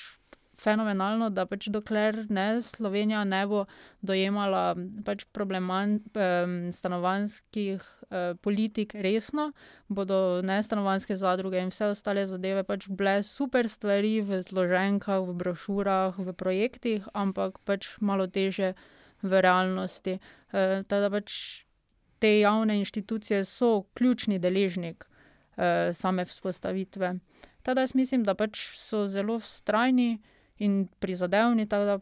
fenomenalno, da pač dokler ne Slovenija ne bo dojemala pač probleman eh, stanovanskih eh, politik resno, bodo ne stanovanske zadruge in vse ostale zadeve pač bile super stvari v zloženkah, v brošurah, v projektih, ampak pač malo teže v realnosti. Eh, teda pač te javne inštitucije so ključni deležnik uh, same vzpostavitve. Teda jaz mislim, da pač so zelo vztrajni in prizadevni, tako da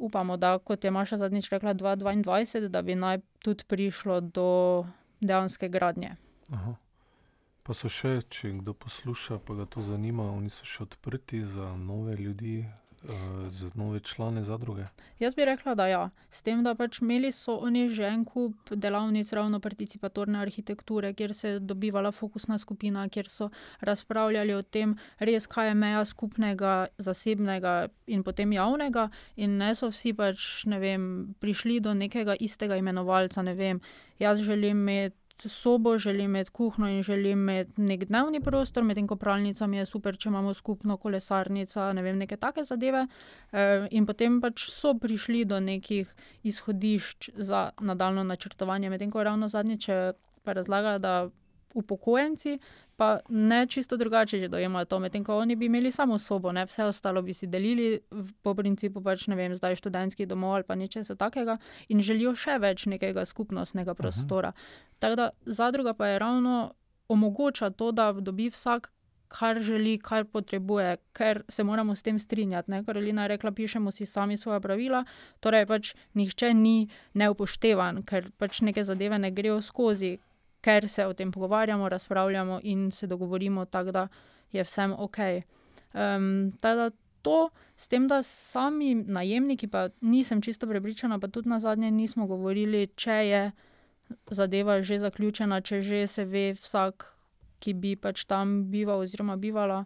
upamo, da kot je Maša zadnjič rekla, 2022, da bi naj tudi prišlo do dejanske gradnje.
Aha. Pa so še, če kdo posluša, pa ga to zanima, oni so še odprti za nove ljudi, za nove člane zadruge?
Jaz bi rekla, da ja. S tem, da pač imeli so oni že en kup delavnic ravno participatorne arhitekture, kjer se je dobivala fokusna skupina, kjer so razpravljali o tem, res kaj je meja skupnega, zasebnega in potem javnega, in ne so vsi pač, ne vem, prišli do nekega istega imenovalca, ne vem. Jaz želim imeti sobo, želim imeti kuhno in želim imeti nek dnevni prostor, medtem ko pralnica mi je super, če imamo skupno kolesarnico, ne vem, neke take zadeve. E, in potem pač so prišli do nekih izhodišč za nadaljno načrtovanje, medtem ko je ravno zadnjič razlagala, da upokojenci pa ne čisto drugače že dojemajo to, medtem ko oni bi imeli samo sobo, ne vse ostalo bi si delili, po principu pač ne vem, zdaj študentski domov ali pa ničesar takega in želijo še več nekega skupnostnega prostora. Tako da zadruga pa je ravno omogoča to, da dobi vsak. Kar želi, kar potrebuje, ker se moramo s tem strinjati. Ne? Karolina je rekla, pišemo si sami svoje pravila, torej pač nihče ni neupoštevan, ker pač neke zadeve ne grejo skozi, ker se o tem pogovarjamo, razpravljamo in se dogovorimo tako, da je vsem ok. Um, teda to, s tem, da sami najemniki, pa nisem čisto prepričana, pa tudi na zadnje nismo govorili, če je zadeva že zaključena, če že se ve vsak, ki bi pač tam bival oziroma bivala.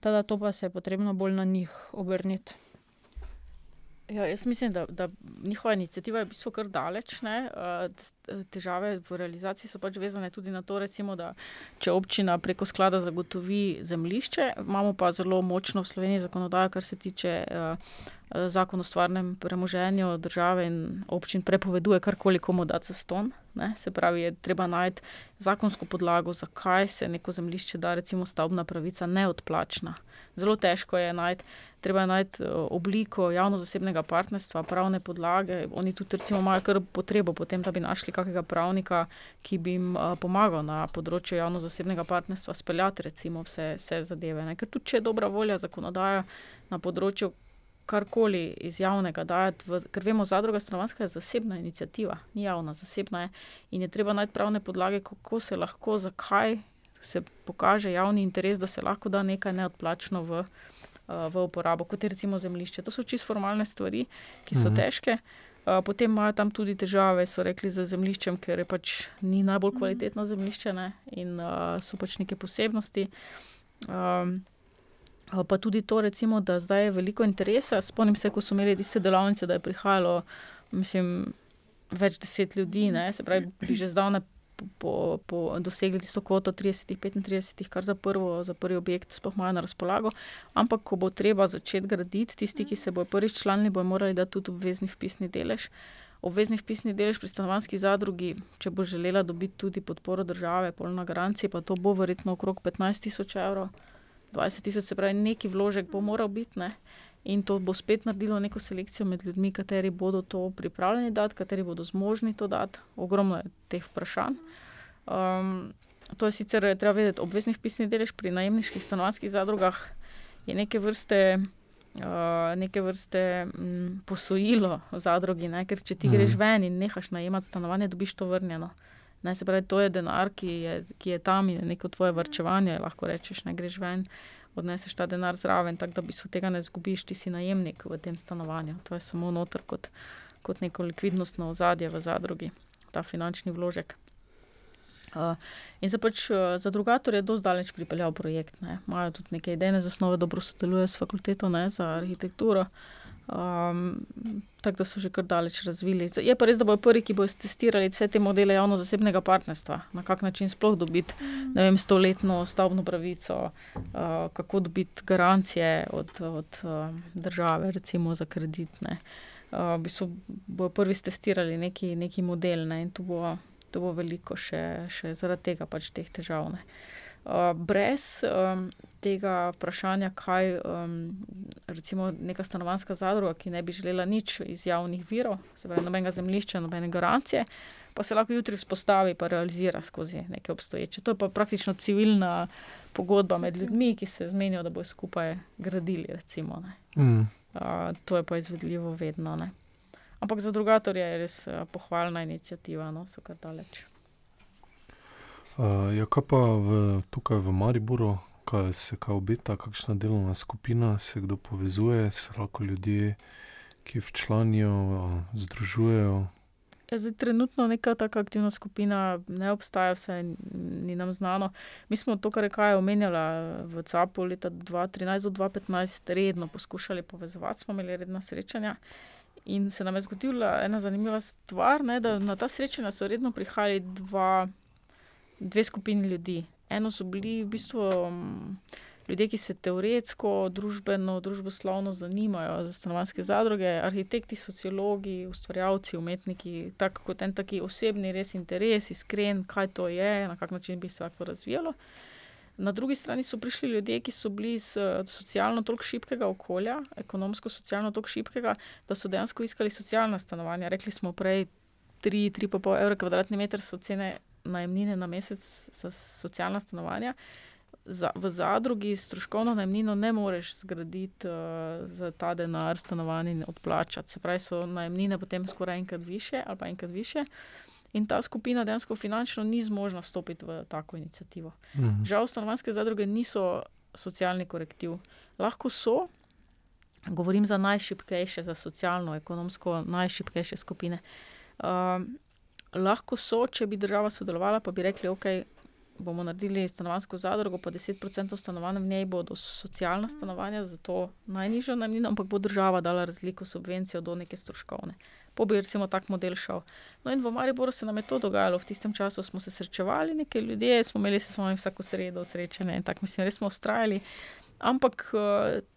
Teda to pa se je potrebno bolj na njih obrniti.
Ja, jaz mislim, da, da njihova inicijativa je bila kar daleč. Ne? Težave v realizaciji so pač vezane tudi na to, recimo, da če občina preko sklada zagotovi zemljišče, imamo pa zelo močno v Sloveniji zakonodajo, kar se tiče zakon o stvarnem premoženju države in občin prepoveduje karkoli komu dati za ston. Ne? Se pravi, je treba najti zakonsko podlago, zakaj se neko zemljišče da, recimo stavbna pravica, neodplačna. Zelo težko je najti, treba je najti obliko javno-zasebnega partnerstva, pravne podlage. Oni tudi, recimo, imajo kar potrebo potem, da bi našli kakega pravnika, ki bi jim pomagal na področju javno-zasebnega partnerstva speljati, recimo, vse, vse zadeve. Ne? Ker tudi, če je dobra volja zakonodaja na področju karkoli iz javnega dajati, v, ker vemo, zadruga stanovanska je zasebna inicijativa, ni javna, zasebna je. In je treba najti pravne podlage, kako se lahko, zakaj se pokaže javni interes, da se lahko da nekaj neodplačno v, v uporabo, kot je recimo zemljišče. To so čisto formalne stvari, ki so mhm. težke. Potem imajo tam tudi težave, so rekli, z zemljiščem, ker je pač ni najbolj kvalitetno zemljišče ne? in uh, so pač neke posebnosti. Um, Pa tudi to, recimo, da zdaj je veliko interesa. Spomnim se, ko so imeli tiste delavnice, da je prihajalo, mislim, več deset ljudi, ne? se pravi, bi že zdavne po, po, dosegli tisto kvoto 30-35, kar za, prvo, za prvi objekt sploh imajo na razpolago. Ampak, ko bo treba začeti graditi, tisti, ki se bojo prvič članili, bojo morali dati tudi obvezni vpisni delež. Obvezni vpisni delež pri stanovanski zadrugi, če bo želela dobiti tudi podporo države, polna garancija, pa to bo verjetno okrog 15 tisoč evrov. 20 tisoč, se pravi, neki vložek bo moral biti. Ne? In to bo spet naredilo neko selekcijo med ljudmi, kateri bodo to pripravljeni dati, kateri bodo zmožni to dati. Ogromno je teh vprašanj. Um, to je sicer treba vedeti, obvezni vpisni delež pri najemniških stanovanjskih zadrugah je neke vrste. Uh, neke vrste m, posojilo v zadrugi, ne? ker če ti mhm. greš ven in nehaš najemati stanovanje, dobiš to vrnjeno. Ne, se pravi, to je denar, ki je, ki je tam in je neko tvoje vrčevanje. Lahko rečeš, ne greš ven, odneseš ta denar zraven, tako da bi se tega ne zgubiš, ti si najemnik v tem stanovanju. To je samo noter kot, kot neko likvidnostno ozadje v zadrugi, ta finančni vložek. Uh, in se pač uh, za drugator je do zdaleč pripeljal projekt. Imajo tudi neke idejne zasnove, dobro sodelujejo s fakulteto ne, za arhitekturo. Um, tako da so že kar daleč razvili. Je pa res, da bodo prvi, ki bodo testirali vse te modele javno-zasebnega partnerstva, na kak način sploh dobiti vem, stoletno stavbno pravico, uh, kako dobiti garancije od, od uh, države, recimo za kredit. Uh, bodo prvi testirali neki, neki model ne? in to bo, to bo veliko še, še zaradi tega pač teh težav. Ne? Uh, brez um, tega vprašanja, kaj um, recimo neka stanovanska zadruga, ki ne bi želela nič iz javnih virov, se pravi, nobenega zemljišča, nobene garancije, pa se lahko jutri vzpostavi in realizira skozi neke obstoječe. To je pa praktično civilna pogodba med ljudmi, ki se zmenijo, da bodo skupaj gradili. Recimo, mm. uh, to je pa izvedljivo vedno. Ne? Ampak za drugatorje je res uh, pohvalna inicijativa, no, so kar daleč.
Uh, ja, kaj pa v, tukaj v Mariboru, kaj se kaj obeta, kakšna delovna skupina se kdo povezuje, se lahko ljudje, ki včlanijo, uh, združujejo.
Ja, zdaj, trenutno neka taka aktivna skupina ne obstaja, vse ni nam znano. Mi smo to, kar je kaj omenjala v CAP-u leta 2013-2015, redno poskušali povezovati, smo imeli redna srečanja. In se nam je zgodila ena zanimiva stvar, ne, da na ta srečanja so redno prihajali dva dve skupini ljudi. Eno so bili v bistvu um, ljudje, ki se teoretsko, družbeno, družboslovno zanimajo za stanovanske zadruge, arhitekti, sociologi, ustvarjalci, umetniki, tako kot en taki osebni res interes, iskren, kaj to je, na kak način bi se lahko razvijalo. Na drugi strani so prišli ljudje, ki so bili iz socialno tako šibkega okolja, ekonomsko socialno tako šibkega, da so dejansko iskali socialna stanovanja. Rekli smo prej, 3-3,5 evra kvadratni meter so cene najemnine na mesec za socialna stanovanja. Za, v zadrugi stroškovno najemnino ne moreš zgraditi uh, za ta denar stanovanja in odplačati. Se pravi, so najemnine potem skoraj enkrat više ali pa enkrat više. In ta skupina dejansko finančno ni zmožna vstopiti v tako inicijativo. Mhm. Žal, stanovanske zadruge niso socialni korektiv. Lahko so, govorim za najšipkejše, za socialno, ekonomsko najšipkejše skupine. Um, lahko so, če bi država sodelovala, pa bi rekli, ok. Bomo naredili stanovansko zadrugo, pa 10% stanovanj v njej bodo socialna stanovanja, zato najnižja najmnina, ampak bo država dala razliko subvencijo do neke stroškovne. Po bi recimo tak model šel. No, in v Mariboru se nam je to dogajalo, v tistem času smo se srečevali, nekaj ljudi, smo imeli se s vami vsako sredo srečanje in tako, mislim, res smo ustrajali. Ampak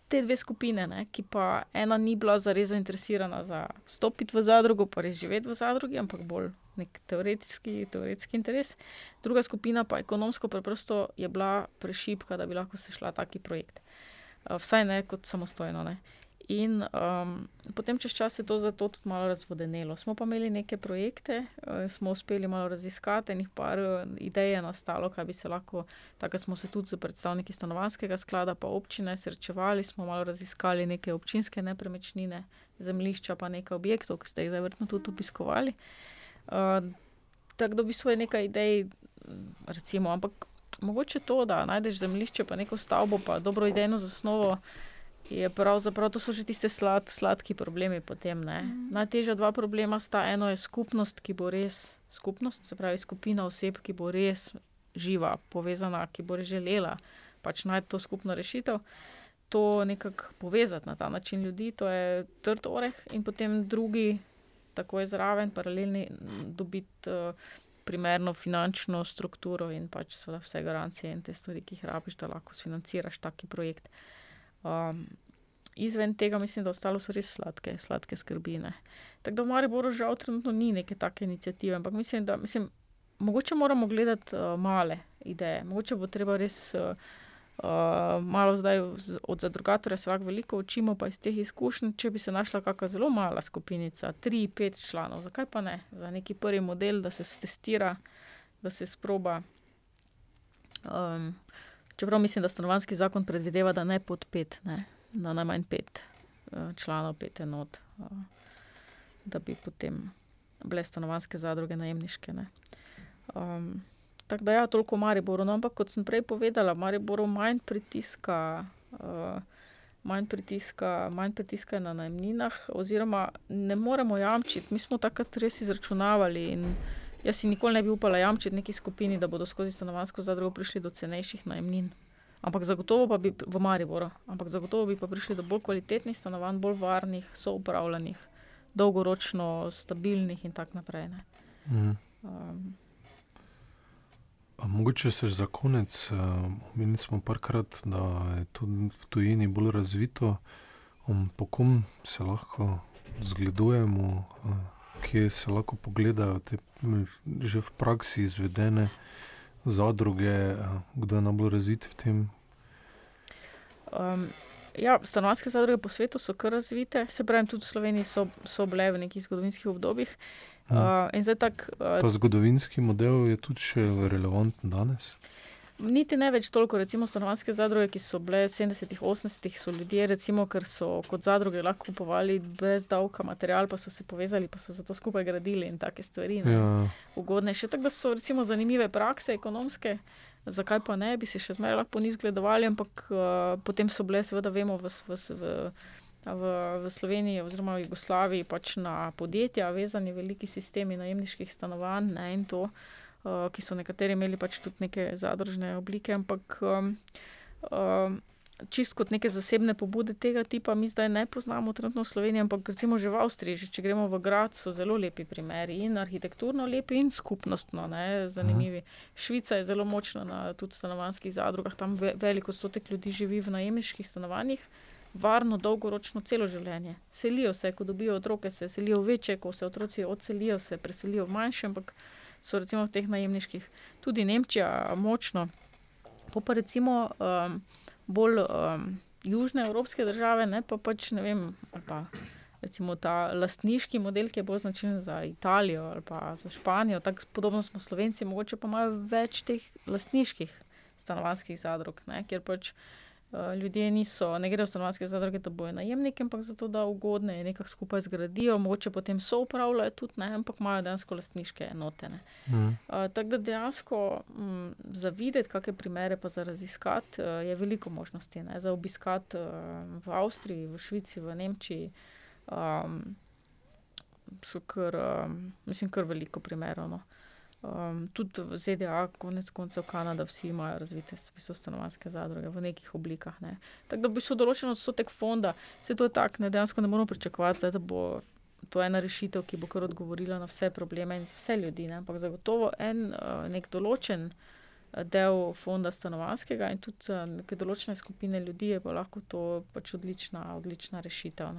te dve skupine, ne, ki pa ena ni bila zares zainteresirana za stopiti v zadrugo, pa res živeti v zadrugi, ampak bolj nek teoretski, teoretski interes. Druga skupina pa ekonomsko preprosto je bila prešipka, da bi lahko se šla taki projekt. Vsaj ne kot samostojno. Ne. In um, potem čez čas je to zato tudi malo razvodenelo. Smo pa imeli neke projekte, uh, smo uspeli malo raziskati, in jih par idej je nastalo, kaj bi se lahko. Takrat smo se tudi z predstavniki stanovanskega sklada, pa občine srečevali, smo malo raziskali neke občinske nepremičnine, zemljišča, pa nekaj objektov, ki ste jih zavrtno tudi obiskovali. Uh, tako da bi svoje nekaj idej, recimo, ampak mogoče to, da najdeš zemljišče, pa neko stavbo, pa dobro idejno zasnovo je pravzaprav to so že tiste slad, sladki problemi. Potem, mm. Najtežja dva problema sta. Eno je skupnost, ki bo res skupnost, se pravi skupina oseb, ki bo res živa, povezana, ki bo želela pač najti to skupno rešitev. To nekako povezati na ta način ljudi, to je trd oreh, in potem drugi, tako je zraven, paralelni, dobiti uh, primerno finančno strukturo in pač vse garancije in te stvari, ki jih rabiš, da lahko financiraš taki projekt. Uh, Um, izven tega mislim, da ostalo so res sladke, sladke skrbine. Tako da v Mariboru žal trenutno ni neke take inicijative, ampak mislim, da mislim, mogoče moramo gledati uh, male ideje, mogoče bo treba res. Uh, Uh, malo zdaj od zadrugatorja se lahko veliko učimo, pa iz teh izkušenj, če bi se našla kakšna zelo mala skupinica, tri, pet članov, zakaj pa ne, za neki prvi model, da se testira, da se sproba. Um, Čeprav mislim, da stanovanski zakon predvideva, da ne pod pet, ne, na najmanj pet uh, članov, pet enot, uh, da bi potem bile stanovanske zadruge najemniške. Um, tako da, ja, toliko v Mariboru. No, ampak kot sem prej povedala, v Mariboru manj pritiska. Uh, Manj pritiska, manj pritiska na najemninah, oziroma ne moremo jamčiti. Mi smo takrat res izračunavali in Jaz si nikoli ne bi upala jamčiti neki skupini, da bodo skozi stanovansko zadrugo prišli do cenejših najemnin. Ampak zagotovo pa bi v Mariboru, ampak zagotovo bi pa prišli do bolj kvalitetnih stanovanj, bolj varnih, soupravljanih, dolgoročno stabilnih in tako naprej. Mhm. Um,
Mogoče se za konec, omenili uh, smo parkrat, da je to v tujini bolj razvito, um, po kom se lahko zgledujemo. Uh, ki se lahko pogledajo, te že v praksi izvedene zadruge, kdo je najbolj razvit v tem?
Um, ja, stanovanske zadruge po svetu so kar razvite, se pravi, tudi v Sloveniji so, so bile v nekih zgodovinskih obdobjih. Uh, tak, uh,
Ta zgodovinski model je tudi še relevanten danes.
Niti ne več toliko, recimo, stanovanske zadruge, ki so bile v 70-ih, 80-ih, so ljudje, recimo, ker so kot zadruge lahko kupovali brez davka material, pa so se povezali, pa so zato skupaj gradili in take stvari. Ja. Ugodne še tako, da so recimo zanimive prakse, ekonomske, zakaj pa ne, bi se še zmeraj lahko njih gledovali, ampak uh, potem so bile, seveda, vemo, v, v, v, v, v Sloveniji oziroma v Jugoslaviji pač na podjetja vezani veliki sistemi najemniških stanovanj ne, in to. Eh, ki so nekateri imeli pač tudi neke zadružne oblike, ampak um, um, čist kot neke zasebne pobude tega tipa, mi zdaj ne poznamo trenutno v Sloveniji, ampak recimo že v Avstriji, že če gremo v grad, so zelo lepi primeri in arhitekturno lepi in skupnostno ne, zanimivi. Aha. Švica je zelo močna na tudi stanovanjskih zadrugah, tam ve, veliko stotek ljudi živi v najemniških stanovanjih. Varno, dolgoročno, celo življenje. Selijo se, ko dobijo otroke, se selijo večje, ko se otroci odselijo, se preselijo v manjše, ampak so recimo v teh najemniških, tudi Nemčija, močno. Po pa recimo um, bolj um, južne evropske države, ne pa pač ne vem, ali pa recimo ta lastniški model, ki je bolj značilen za Italijo ali pa za Španijo, tako podobno smo Slovenci, mogoče pa imajo več teh lastniških stanovanjskih zadrug, ne, kjer pač. Uh, ljudje niso, ne gredo v stanovanske zadruge, da bojo najemniki, ampak zato, da ugodne je nekako skupaj zgradijo, mogoče potem so upravljajo tudi, ne, ampak imajo dejansko lastniške enote.
Mm.
Uh, tako da dejansko m, za videti, kakšne primere pa za raziskati, uh, je veliko možnosti. Ne, za obiskati uh, v Avstriji, v Švici, v Nemčiji. Um, so kar, um, mislim, kar veliko primerov. No. Um, tudi v ZDA, konec koncev Kanada, vsi imajo razvite stanovanske zadruge v nekih oblikah. Ne. Tako da bi šel določen odstotek fonda, se to je tako, ne, dejansko ne moramo pričakovati, da bo to ena rešitev, ki bo kar odgovorila na vse probleme in vse ljudi. Ne. Ampak zagotovo en uh, nek določen uh, del fonda stanovanskega in tudi uh, neke določene skupine ljudi je pa lahko to pač odlična, odlična rešitev.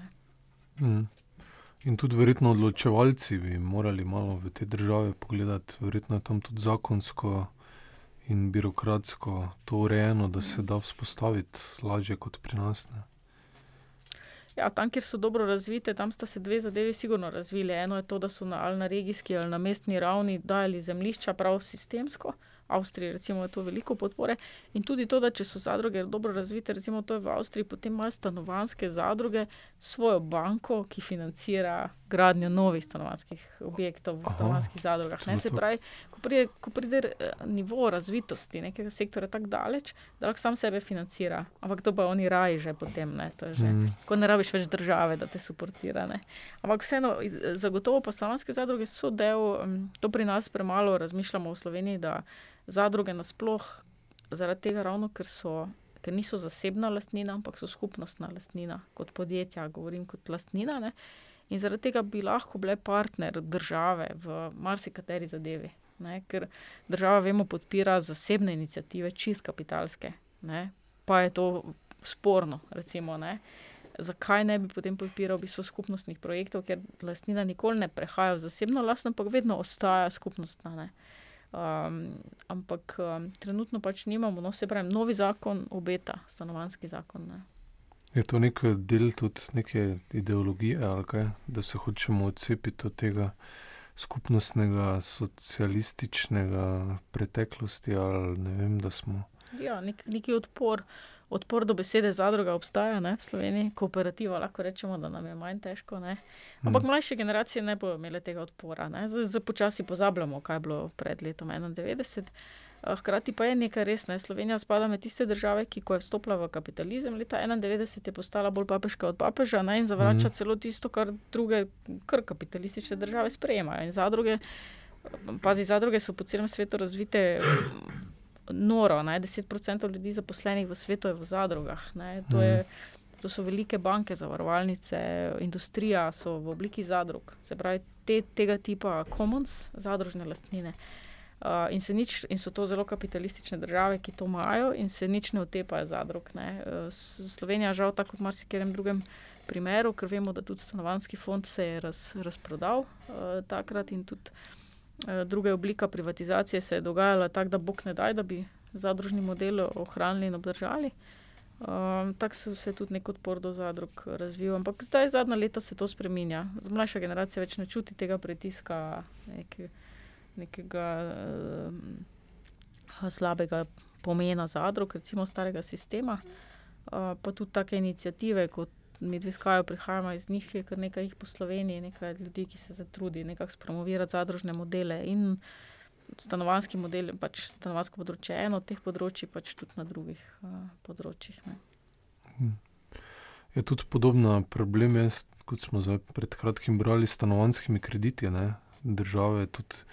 Mm. In tudi, verjetno, odločevalci bi morali malo v te države pogledati, verjetno je tam tudi zakonsko in birokratsko to urejeno, da se da vzpostaviti lažje kot pri nas. Ne?
Ja, tam, kjer so dobro razvite, tam sta se dve zadevi sigurno razvili. Eno je to, da so na, ali na regijski ali na mestni ravni dajali zemljišča prav sistemsko. Avstriji, recimo, je to veliko podpore. In tudi to, da če so zadruge dobro razvite, recimo to je v Avstriji, potem imajo stanovanske zadruge svojo banko, ki financira gradnjo novih stanovanskih objektov v stanovanskih zadrugah. Ne, se pravi, ko pride, ko pride eh, nivo razvitosti nekega sektora tako daleč, da lahko sam sebe financira. Ampak to pa oni raji že potem, ne, to je že, mm. ko ne rabiš več države, da te suportira. Ne. Ampak vseeno, zagotovo pa stanovanske zadruge so del, to pri nas premalo razmišljamo v Sloveniji zadruge nasploh, zaradi tega, ravno, ker, so, ker niso zasebna lastnina, ampak so skupnostna lastnina, kot podjetja, govorim kot lastnina. Ne? In zaradi tega bi lahko bile partner države v marsikateri zadevi. Ne? Ker država, vemo, podpira zasebne inicijative, čist kapitalske, ne? pa je to sporno. Recimo, Zakaj ne bi potem podpiral bistvo skupnostnih projektov, ker lastnina nikoli ne prehaja v zasebno lastno, ampak vedno ostaja skupnostna. Ne? Um, ampak um, trenutno pač nimamo, no, se pravi, novi zakon obeta, stanovanski zakon. Ne.
Je to nek del tudi neke ideologije, kaj, da se hočemo odcepiti od tega skupnostnega, socialističnega preteklosti, ali ne vem, da smo.
Ja, nek, neki odpor odpor do besede zadruga obstaja ne, v Sloveniji, kooperativa, lahko rečemo, da nam je manj težko. Ne. Ampak hmm. mlajše generacije ne bodo imele tega odpora. Zdaj počasi pozabljamo, kaj je bilo pred letom 91. Eh, hkrati pa je nekaj res. Ne. Slovenija spada med tiste države, ki, ko je vstopila v kapitalizem leta 91, je postala bolj papeška od papeža ne, in zavrača mm. celo tisto, kar druge, kar kapitalistične države sprejemajo. In zadruge, pazi, zadruge so po celem svetu razvite noro. Ne? 10% ljudi zaposlenih v svetu je v zadrugah. To, je, mhm. to so velike banke, zavarovalnice, industrija so v obliki zadrug. Se pravi, te, tega tipa commons, zadružne lastnine. Uh, in, nič, in so to zelo kapitalistične države, ki to imajo, in se nič ne otepajo zadrug. Ne. Uh, Slovenija, žal, tako kot marsikerem drugem primeru, ker vemo, da tudi stanovanski fond se je raz, razprodal uh, takrat in tudi Eh, druga oblika privatizacije se je dogajala tako, da Bog ne daj, da bi zadružni model ohranili in obdržali. Um, tako se je tudi nek odpor do zadrug razvil. Ampak zdaj, zadnja leta, se to spremenja. Mlajša generacija več ne čuti tega pritiska neke, nekega uh, slabega pomena zadrug, recimo starega sistema. Uh, pa tudi take inicijative, kot mi dve skajo prihajamo iz njih, je kar nekaj jih po Sloveniji, nekaj ljudi, ki se zatrudi nekako spromovirati zadružne modele in stanovanski model, pač stanovansko področje je eno od teh področji, pač tudi na drugih uh, področjih. Ne.
Hm. Je tudi podobna problem, jaz, kot smo pred kratkim brali s stanovanskimi krediti. Ne? Države, tudi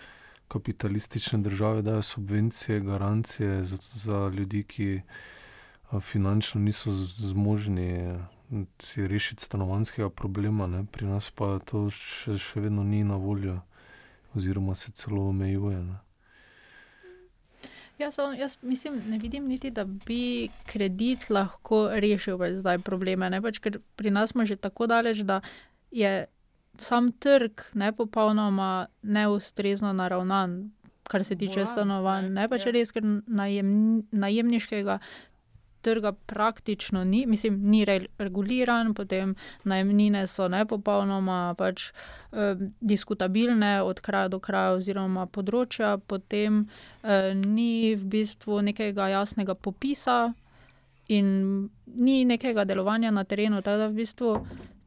kapitalistične države, dajo subvencije, garancije za, za ljudi, ki finančno niso zmožni si rešiti stanovanskega problema, ne? pri nas pa to še, še vedno ni na voljo, oziroma se celo omejuje. Ne?
Ja, so, jaz mislim, ne vidim niti, da bi kredit lahko rešil zdaj probleme. Pač, ker pri nas smo že tako daleč, da je sam trg ne popolnoma neustrezno naravnan, kar se tiče stanovanj. Ne pač ja. res, ker najem, najemniškega trga praktično ni, mislim, ni reguliran, potem najemnine so nepopolnoma pač, eh, diskutabilne od kraja do kraja oziroma področja, potem eh, ni v bistvu nekega jasnega popisa. in ni nekega delovanja na terenu. Tako da v bistvu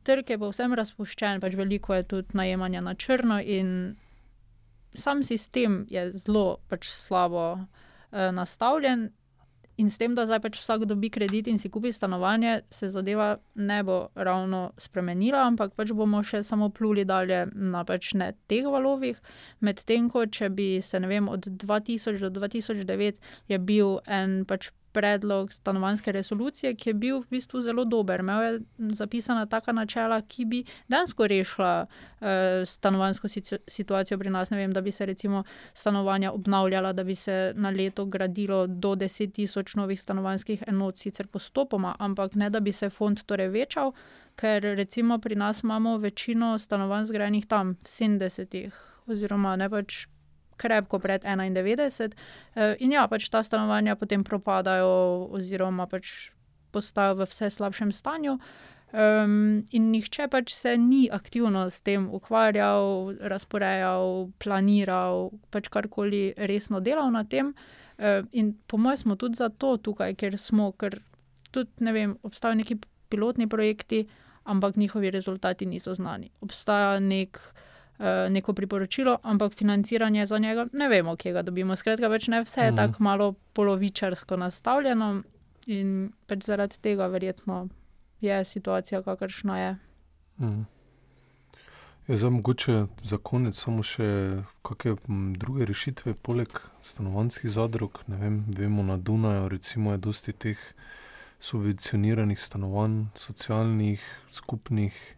trg je povsem razpuščen, pač veliko je tudi najemanja na črno, in sam sistem je zelo pač slabo uh, nastavljen. In s tem, da zdaj pač vsak dobi kredit in si kupi stanovanje, se zadeva ne bo ravno spremenila, ampak pač bomo še samo pluli dalje na pač ne teh valovih. Medtem ko če bi se, ne vem, od 2000 do 2009 je bil en pač predlog stanovanske resolucije, ki je bil v bistvu zelo dober. Imel je zapisana taka načela, ki bi dejansko rešila eh, stanovansko situacijo pri nas. Ne vem, da bi se recimo stanovanja obnavljala, da bi se na leto gradilo do 10 tisoč novih stanovanskih enot, sicer postopoma, ampak ne da bi se fond torej večal, ker recimo pri nas imamo večino stanovanj zgrajenih tam v 70-ih oziroma ne pač krepko pred 91. Eh, in ja, pač ta stanovanja potem propadajo, oziroma pač postajajo v vse slabšem stanju. Um, in nihče pač se ni aktivno s tem ukvarjal, razporejal, planiral, pač karkoli resno delal na tem. Uh, in po mojem, smo tudi zato tukaj, ker smo, ker tudi ne vem, obstajajo neki pilotni projekti, ampak njihovi rezultati niso znani. Obstaja nek uh, neko priporočilo, ampak financiranje za njega ne vemo, kje ga dobimo. Skratka, več ne vse je mm. tako malo polovičarsko nastavljeno in pač zaradi tega verjetno je situacija, kakršna je.
Mm. Je za mogoče za konec samo še kakšne druge rešitve, poleg stanovanjskih zadrug, ne vem, vemo na Dunaju, recimo je dosti teh subvencioniranih stanovanj, socialnih, skupnih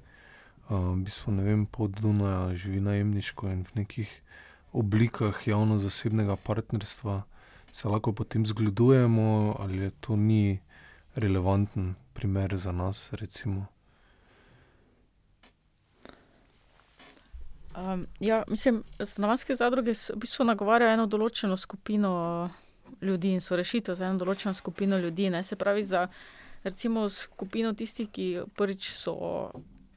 v bistvu ne vem, pod Dunaja živi najemniško in v nekih oblikah javno-zasebnega partnerstva, se lahko potem zgledujemo, ali to ni relevanten primer za nas. Recimo.
Um, ja, mislim, stanovanske zadruge v bistvu nagovarjajo eno določeno skupino ljudi in so rešitev za eno določeno skupino ljudi. Ne? Se pravi, za recimo skupino tistih, ki prvič so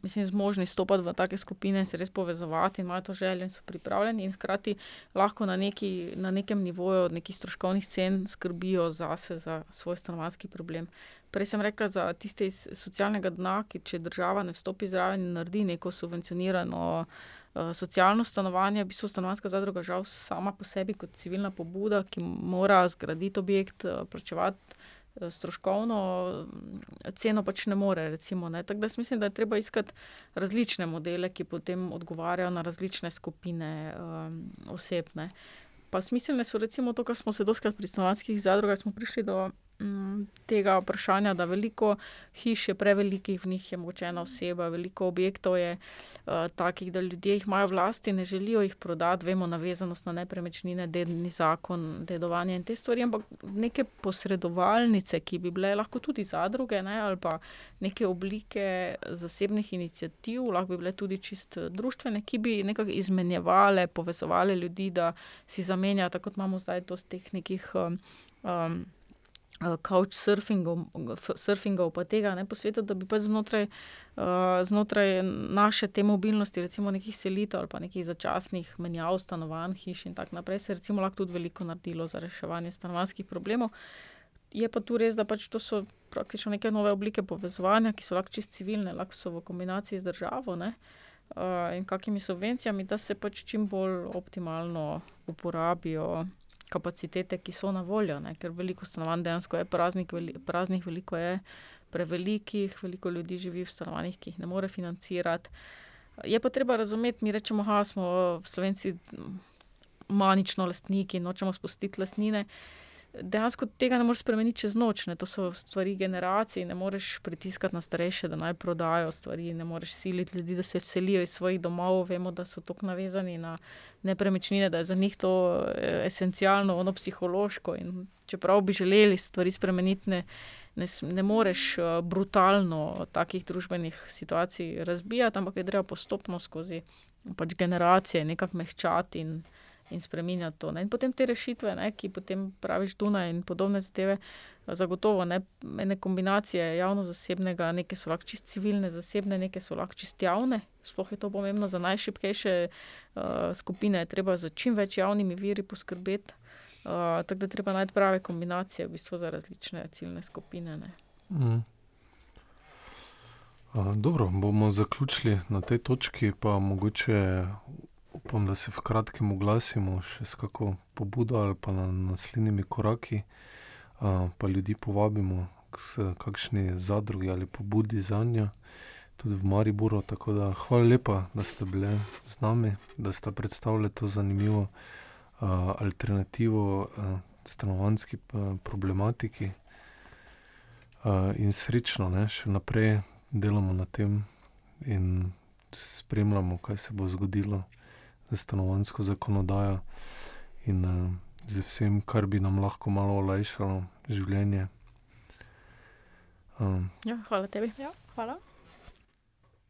mislim, zmožni stopiti v take skupine, se res povezovati in imajo to željo in so pripravljeni, in hkrati lahko na, neki, na nekem nivoju, nekih stroškovnih cen, skrbijo zase, za svoj stanovanski problem. Prej sem rekla za tiste iz socialnega dna, ki če država ne vstopi zraven in naredi neko subvencionirano. Uh, socialno stanovanje, v bistvu stanovanska zadruga, žal, sama po sebi, kot civilna pobuda, ki mora zgraditi objekt, uh, plačevati Eh, stroškovno mm, ceno pač ne more. Recimo, ne. Tako da mislim, da je treba iskati različne modele, ki potem odgovarjajo na različne skupine um, oseb. Ne. Pa smiselne so recimo to, kar smo se doskrat pri stanovanjskih zadrugah, prišli do tega vprašanja, da veliko hiš je prevelikih, v njih je moče ena oseba, veliko objektov je uh, takih, da ljudje jih imajo vlasti, ne želijo jih prodati, vemo, navezanost na nepremičnine, dedni zakon, dedovanje in te stvari, ampak neke posredovalnice, ki bi bile lahko tudi zadruge ne, ali pa neke oblike zasebnih inicijativ, lahko bi bile tudi čist družbene, ki bi nekako izmenjevale, povezovale ljudi, da si zamenjajo, tako kot imamo zdaj to z teh nekih. Um, uh, couchsurfingov, surfingov, pa tega ne po svetu, da bi pač znotraj, uh, znotraj naše te mobilnosti, recimo nekih selitev ali pa nekih začasnih menjav stanovanj, hiš in tako naprej, se recimo lahko tudi veliko naredilo za reševanje stanovanjskih problemov. Je pa tu res, da pač to so praktično neke nove oblike povezovanja, ki so lahko čist civilne, lahko so v kombinaciji z državo ne, uh, in kakimi subvencijami, da se pač čim bolj optimalno uporabijo kapacitete, ki so na voljo, ne? ker veliko stanovanj dejansko je praznih, veli, praznih, veliko je prevelikih, veliko ljudi živi v stanovanjih, ki jih ne more financirati. Je pa treba razumeti, mi rečemo, da smo slovenci manično lastniki in nočemo spustiti lastnine. Uh, dejansko tega ne moreš spremeniti čez noč. Ne? To so stvari generacij, ne moreš pritiskati na starejše, da naj prodajo stvari, ne moreš siliti ljudi, da se selijo iz svojih domov. Vemo, da so tako navezani na nepremičnine, da je za njih to eh, esencialno, ono psihološko. In čeprav bi želeli stvari spremeniti, ne, ne, ne moreš uh, brutalno takih družbenih situacij razbijati, ampak je treba postopno skozi pač generacije nekako mehčati in in spremenjati to. Ne. In potem te rešitve, ne, ki potem praviš Duna in podobne zadeve, zagotovo ne, ene kombinacije javno-zasebnega, neke so lahko čist civilne, zasebne, neke so lahko čist javne. Sploh je to pomembno za najšipkejše uh, skupine, je treba za čim več javnimi viri poskrbeti. Uh, tako da treba najti prave kombinacije v bistvu za različne ciljne skupine.
Mm. Uh, dobro, bomo zaključili na tej točki, pa mogoče upam, da se v kratkem oglasimo še s kako pobudo ali pa na naslednjimi koraki, uh, pa ljudi povabimo k kakšni zadrugi ali pobudi za njo, tudi v Mariboru. Tako da hvala lepa, da ste bili z nami, da ste predstavili to zanimivo uh, alternativo uh, stanovanski uh, problematiki. Uh, in srečno, da še naprej delamo na tem in spremljamo, kaj se bo zgodilo z stanovansko zakonodajo in uh, z vsem, kar bi nam lahko malo olajšalo življenje.
Um, ja, hvala tebi. Ja,
hvala.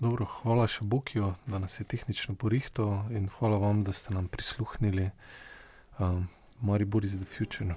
Dobro, hvala še Bokijo, da nas je tehnično porihtal in hvala vam, da ste nam prisluhnili. Um, Maribor is the future.